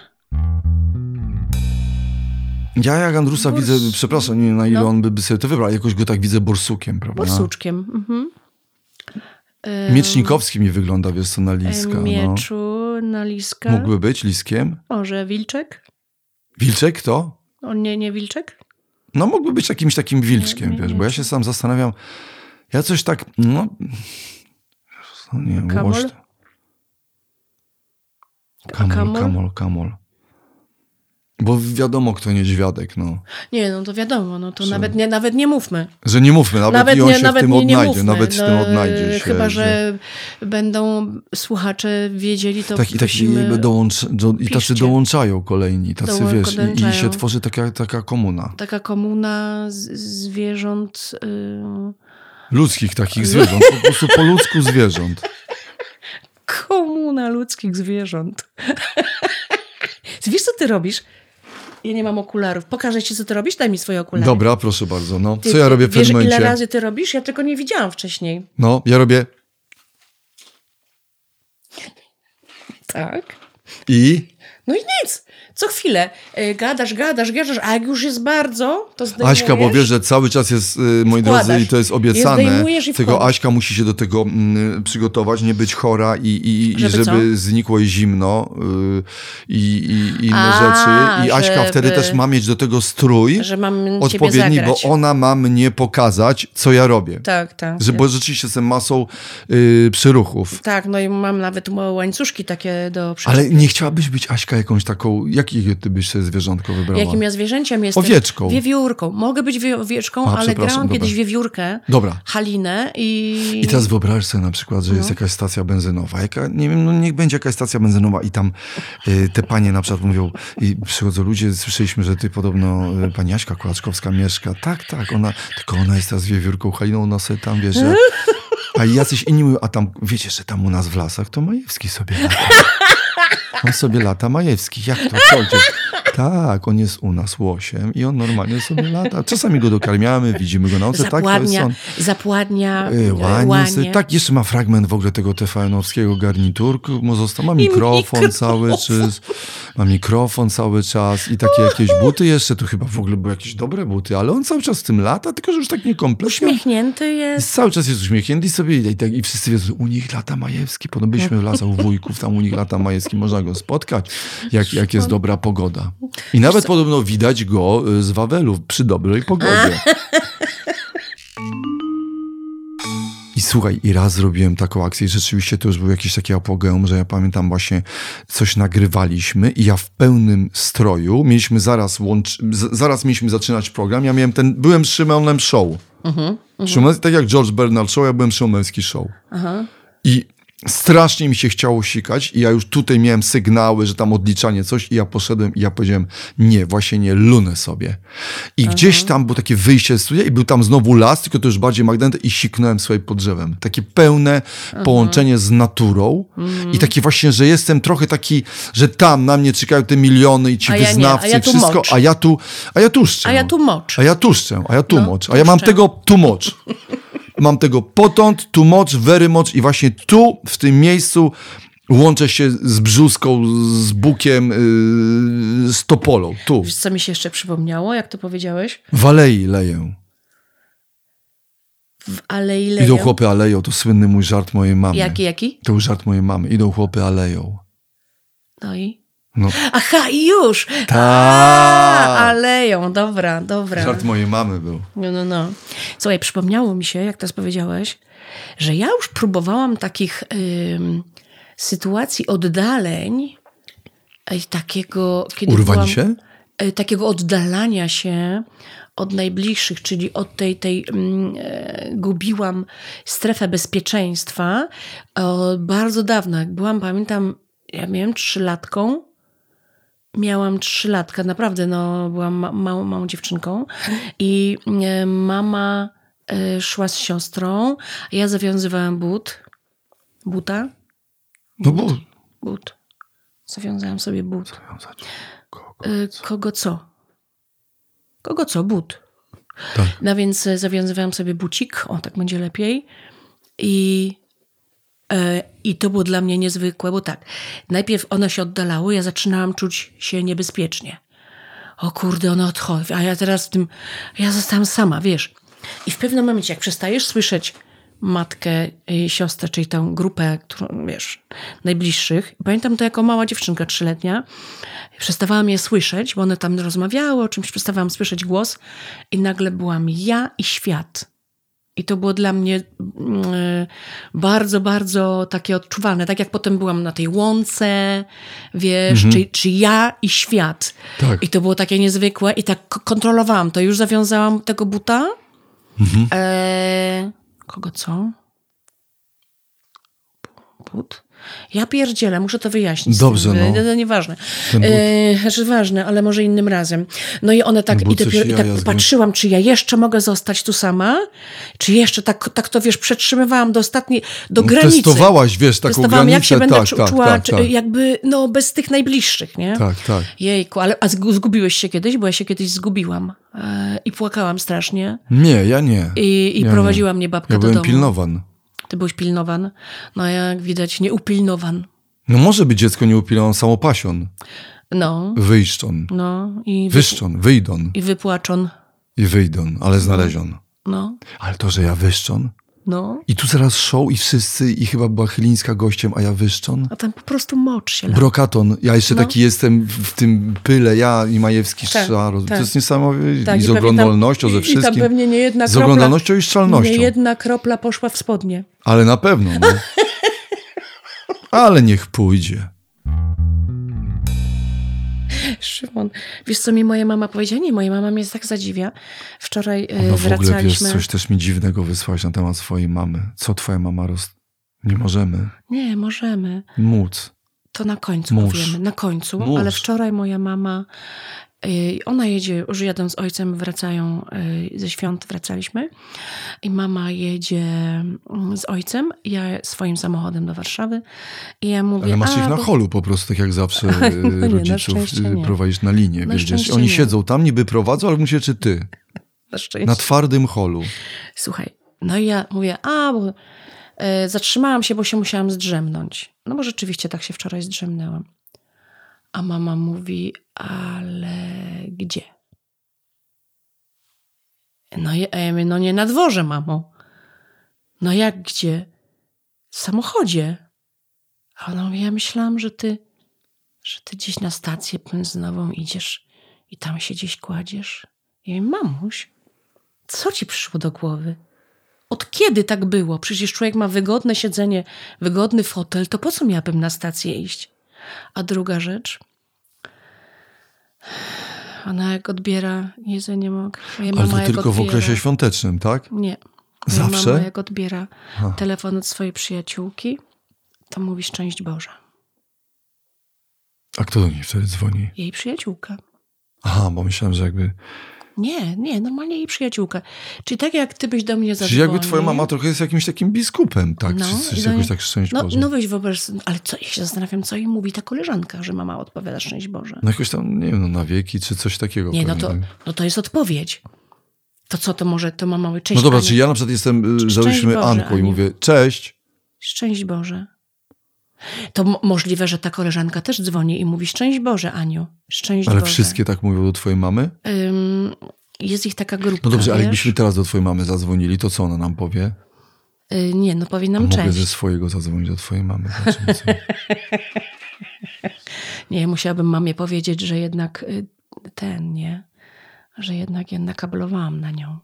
Ja jak Andrusa widzę, przepraszam, nie na ile No. on by, by sobie to wybrał, jakoś go tak widzę borsukiem, prawda? Borsuczkiem. Mhm. Miecznikowski mi wygląda, wiesz co, na liska. No. Mieczu na liska. Mógłby być liskiem. Może wilczek? Wilczek to? On nie, nie wilczek? No mógłby być jakimś takim wilczkiem, Nie, nie, wiesz, nie. bo ja się sam zastanawiam, ja coś tak, no, no nie Kamol? Kamol, Kamol? kamol, kamol. Bo wiadomo, kto niedźwiadek, no. Nie, no to wiadomo, no to Że- nawet nie, nawet nie mówmy. Że nie mówmy, nawet, Nawet i on nie, się nawet w tym nie, nie odnajdzie, mówmy. nawet w no, tym odnajdzie się. Chyba, że będą słuchacze wiedzieli, to tak, i tak i, dołącz, do, i tacy dołączają kolejni, tacy Dołą- wiesz, i, i się tworzy taka, taka komuna. Taka komuna zwierząt... y, Ludzkich takich zwierząt, po prostu po ludzku zwierząt. Komuna ludzkich zwierząt. Wiesz, co ty robisz? Ja nie mam okularów. Pokażę ci, co ty robisz? Daj mi swoje okulary. Dobra, proszę bardzo, no. Ty, Co ja robię w wiesz, tym momencie? ile razy ty robisz? Ja tego nie widziałam wcześniej. No, ja robię Tak. i... No i nic. Co chwilę y, gadasz, gadasz, gadasz, a jak już jest bardzo, to zdejmujesz. Aśka, bo wiesz, że cały czas jest, y, moi Wkładasz. drodzy, i to jest obiecane, i tego wkładasz. Aśka musi się do tego mm, przygotować, nie być chora i, i, i Żeby żeby co? znikło jej zimno y, i, i, i inne A, rzeczy. I Aśka żeby- wtedy też ma mieć do tego strój odpowiedni, bo ona ma mnie pokazać, co ja robię. Tak, tak. Że, bo rzeczywiście jestem masą y, przyruchów. Tak, no i mam nawet łańcuszki takie do Ale nie chciałabyś być Aśka jakąś taką, jakie ty byś sobie zwierzątko wybrała? Jakim ja zwierzęciem jestem? Owieczką. Wiewiórką. Mogę być wie- owieczką, A, ale grałam dobra. kiedyś wiewiórkę, Dobra. Halinę i... I teraz wyobraź sobie na przykład, że jest No. jakaś stacja benzynowa. Jaka, nie wiem, no niech będzie jakaś stacja benzynowa i tam y, te panie na przykład mówią i przychodzą ludzie, słyszeliśmy, że ty podobno y, pani Jaśka Kłaczkowska mieszka. Tak, tak, ona, tylko ona jest teraz wiewiórką Haliną, ona sobie tam, wie, że... A jacyś inni mówią, a tam, wiecie, że tam u nas w lasach to Majewski sobie lata. On sobie lata Majewski. Jak to? Co? Tak, on jest u nas łosiem i on normalnie sobie lata. Czasami go dokarmiamy, widzimy go na oce. Tak, Zapładnia, on. zapładnia, Y, Łanie, łanie. Tak, jeszcze ma fragment w ogóle tego TVN-owskiego garniturku. Został, ma mikrofon, mikrofon. cały czas. Ma mikrofon cały czas i takie jakieś buty jeszcze. Tu chyba w ogóle były jakieś dobre buty, ale on cały czas w tym lata, tylko że już tak niekompletnie. Uśmiechnięty Jest jest. cały czas jest uśmiechnięty i sobie i, tak, i wszyscy wiedzą, u nich lata Majewski. Potem byliśmy w lasach wujków, tam u nich lata Majewski, można go spotkać, jak, jak jest dobra pogoda. I nawet podobno widać go y, z Wawelu przy dobrej pogodzie. I słuchaj, i raz zrobiłem taką akcję i rzeczywiście to już był jakiś taki apogeum, że ja pamiętam właśnie coś nagrywaliśmy i ja w pełnym stroju, mieliśmy zaraz łącz... zaraz mieliśmy zaczynać program, ja miałem ten, byłem Szymonem Show. Szymonek, tak jak George Bernard Show, ja byłem Szymoński Show. I strasznie mi się chciało sikać i ja już tutaj miałem sygnały, że tam odliczanie coś i ja poszedłem i ja powiedziałem, nie, właśnie nie, lunę sobie. I gdzieś tam było takie wyjście z studia i był tam znowu las, tylko to już bardziej magnety i siknąłem sobie pod drzewem. Takie pełne połączenie z naturą i takie właśnie, że jestem trochę taki, że tam na mnie czekają te miliony i ci A wyznawcy ja i wszystko, mocz. a ja tu, a ja tu szczę. A ja tu mocz. A ja tuszczę, a ja tu No, mocz, a ja mam tego tu mocz. Mam tego potąd, tu mocz, very mocz i właśnie tu, w tym miejscu łączę się z brzuską, z bukiem, yy, z topolą. Tu. Wiesz, co mi się jeszcze przypomniało, jak to powiedziałeś? W alei leję. W Alei Idą Leją. chłopy aleją, to słynny mój żart mojej mamy. Jaki, jaki? To był żart mojej mamy. Idą chłopy aleją. No i? No, Aha, i już! Tak. A, Aleją, dobra, dobra. żart mojej mamy był. No, no, no. Słuchaj, przypomniało mi się, jak teraz powiedziałeś, że ja już próbowałam takich ym, sytuacji oddaleń, y, takiego, kiedy Urwań byłam, się? y, takiego oddalania się od najbliższych, czyli od tej, tej e, gubiłam strefę bezpieczeństwa o, bardzo dawno. Jak byłam, pamiętam, ja miałem trzylatką, miałam trzylatka, naprawdę, no, byłam ma- małą, małą dziewczynką i e, mama e, szła z siostrą, ja zawiązywałam but, buta, No bo... but, zawiązałam sobie but. E, Kogo co? Kogo co? But. Tak. No więc zawiązywałam sobie bucik, o tak będzie lepiej. I, I to było dla mnie niezwykłe, bo tak, najpierw one się oddalały, ja zaczynałam czuć się niebezpiecznie. O kurde, one odchodzą, a ja teraz w tym, ja zostałam sama, wiesz. I w pewnym momencie, jak przestajesz słyszeć matkę i siostrę, czyli tę grupę, którą, wiesz, najbliższych. Pamiętam to jako mała dziewczynka trzyletnia. Przestawałam je słyszeć, bo one tam rozmawiały o czymś, przestawałam słyszeć głos i nagle byłam ja i świat. I to było dla mnie mm, y, bardzo, bardzo takie odczuwalne. Tak jak potem byłam na tej łące, wiesz, czy, czy ja i świat. Tak. I to było takie niezwykłe i tak kontrolowałam to. Już zawiązałam tego buta. E, kogo co? But? Ja pierdzielę, muszę to wyjaśnić. Dobrze, no. To, to nieważne. Ten but. E, znaczy ważne, ale może innym razem. No i one tak, but i, dopiero, i tak patrzyłam, czy ja jeszcze mogę zostać tu sama, czy jeszcze tak, tak to, wiesz, przetrzymywałam do ostatniej, do granicy. Testowałaś, wiesz, taką Testowałam, granicę. jak się będę tak, czu- tak, czuła, tak, czy- tak. jakby, no, bez tych najbliższych, nie? Tak, tak. Jejku, ale a zgu- zgubiłeś się kiedyś? Bo ja się kiedyś zgubiłam e, i płakałam strasznie. Nie, ja nie. I, i Ja prowadziła nie. mnie babka Ja do byłem domu. pilnowan. Ty byłeś pilnowan. No a jak widać, nieupilnowan. No może być dziecko nieupilnowane samopasion, No, wyjszczon, no i, wy, wyszczon, wyjdą i wypłaczon. i wyjdą, ale znalezion. No, Ale to, że ja wyszczon no. i tu zaraz show i wszyscy i chyba była Chylińska gościem, a ja wyszczon. A tam po prostu mocz się. Brokaton, ja jeszcze No. taki jestem w tym pyle, ja i Majewski Tak, Szaro. tak. To jest niesamowite. Tak, I z tam- oglądalnością, i- ze I tam wszystkim. pewnie nie jedna Z kropla, oglądalnością i szczelnością. nie jedna kropla poszła w spodnie. Ale na pewno, no. Ale niech pójdzie. Szymon, wiesz co mi moja mama powiedziała? Nie, moja mama mnie tak zadziwia. Wczoraj No w ogóle, wiesz, coś też mi dziwnego wysłałeś na temat swojej mamy. Co twoja mama roz... Nie możemy Nie, możemy. móc. To na końcu Mórz. powiemy, na końcu. Mórz. Ale wczoraj moja mama, ona jedzie, już jadą z ojcem, wracają y, ze świąt, wracaliśmy. I mama jedzie mm, z ojcem, ja swoim samochodem do Warszawy. I ja mówię, Ale masz ich na bo- holu po prostu, tak jak zawsze No nie, na rodziców y, nie. prowadzisz na linię. Na Wiesz, oni nie. siedzą tam, niby prowadzą, ale mówię, czy ty? Na. Na twardym holu. Słuchaj, no i ja mówię, a, bo e, zatrzymałam się, bo się musiałam zdrzemnąć. No bo rzeczywiście tak się wczoraj zdrzemnęłam. A mama mówi, ale gdzie? No, a ja mówię, no nie na dworze, mamo. No jak gdzie? W samochodzie. A ona mówi, ja myślałam, że ty, że ty gdzieś na stację benzynową idziesz i tam się gdzieś kładziesz. Ja mówię, mamuś, co ci przyszło do głowy? Od kiedy tak było? Przecież człowiek ma wygodne siedzenie, wygodny fotel, to po co miałabym na stację iść? A druga rzecz, ona jak odbiera, Jezu, nie mogę. Moja Ale to tylko w odbiera, okresie świątecznym, tak? Nie. Zawsze? mama jak odbiera Aha. telefon od swojej przyjaciółki, to mówi szczęść Boże. A kto do niej wtedy dzwoni? Jej przyjaciółka. Aha, bo myślałem, że jakby... Nie, nie, normalnie jej przyjaciółka. Czyli tak jak ty byś do mnie Czyli zadzwonił. jakby twoja mama trochę jest jakimś takim biskupem, tak? No, Czy coś jakoś tak szczęść No, Boże. no weź wyobraź ale co, ja się zastanawiam, co jej mówi ta koleżanka, że mama odpowiada szczęść Boże. No jakoś tam, nie wiem, no na wieki, czy coś takiego. Nie, no to, no to jest odpowiedź. To co, to może to mama mówi, cześć No dobra, Aniu. czy ja na przykład jestem, y, załóżmy Anką i mówię, cześć, Szczęść Boże. To mo- możliwe, że ta koleżanka też dzwoni i mówi szczęść Boże, Aniu. Szczęść ale Boże. wszystkie tak mówią do twojej mamy? Ym, jest ich taka grupka, No dobrze, ale jakbyśmy teraz do twojej mamy zadzwonili, to co ona nam powie? Y, nie, no powie A nam mogę cześć. ze swojego zadzwonić do twojej mamy. Nie, musiałabym mamie powiedzieć, że jednak y, ten, nie? Że jednak ja nakablowałam na nią.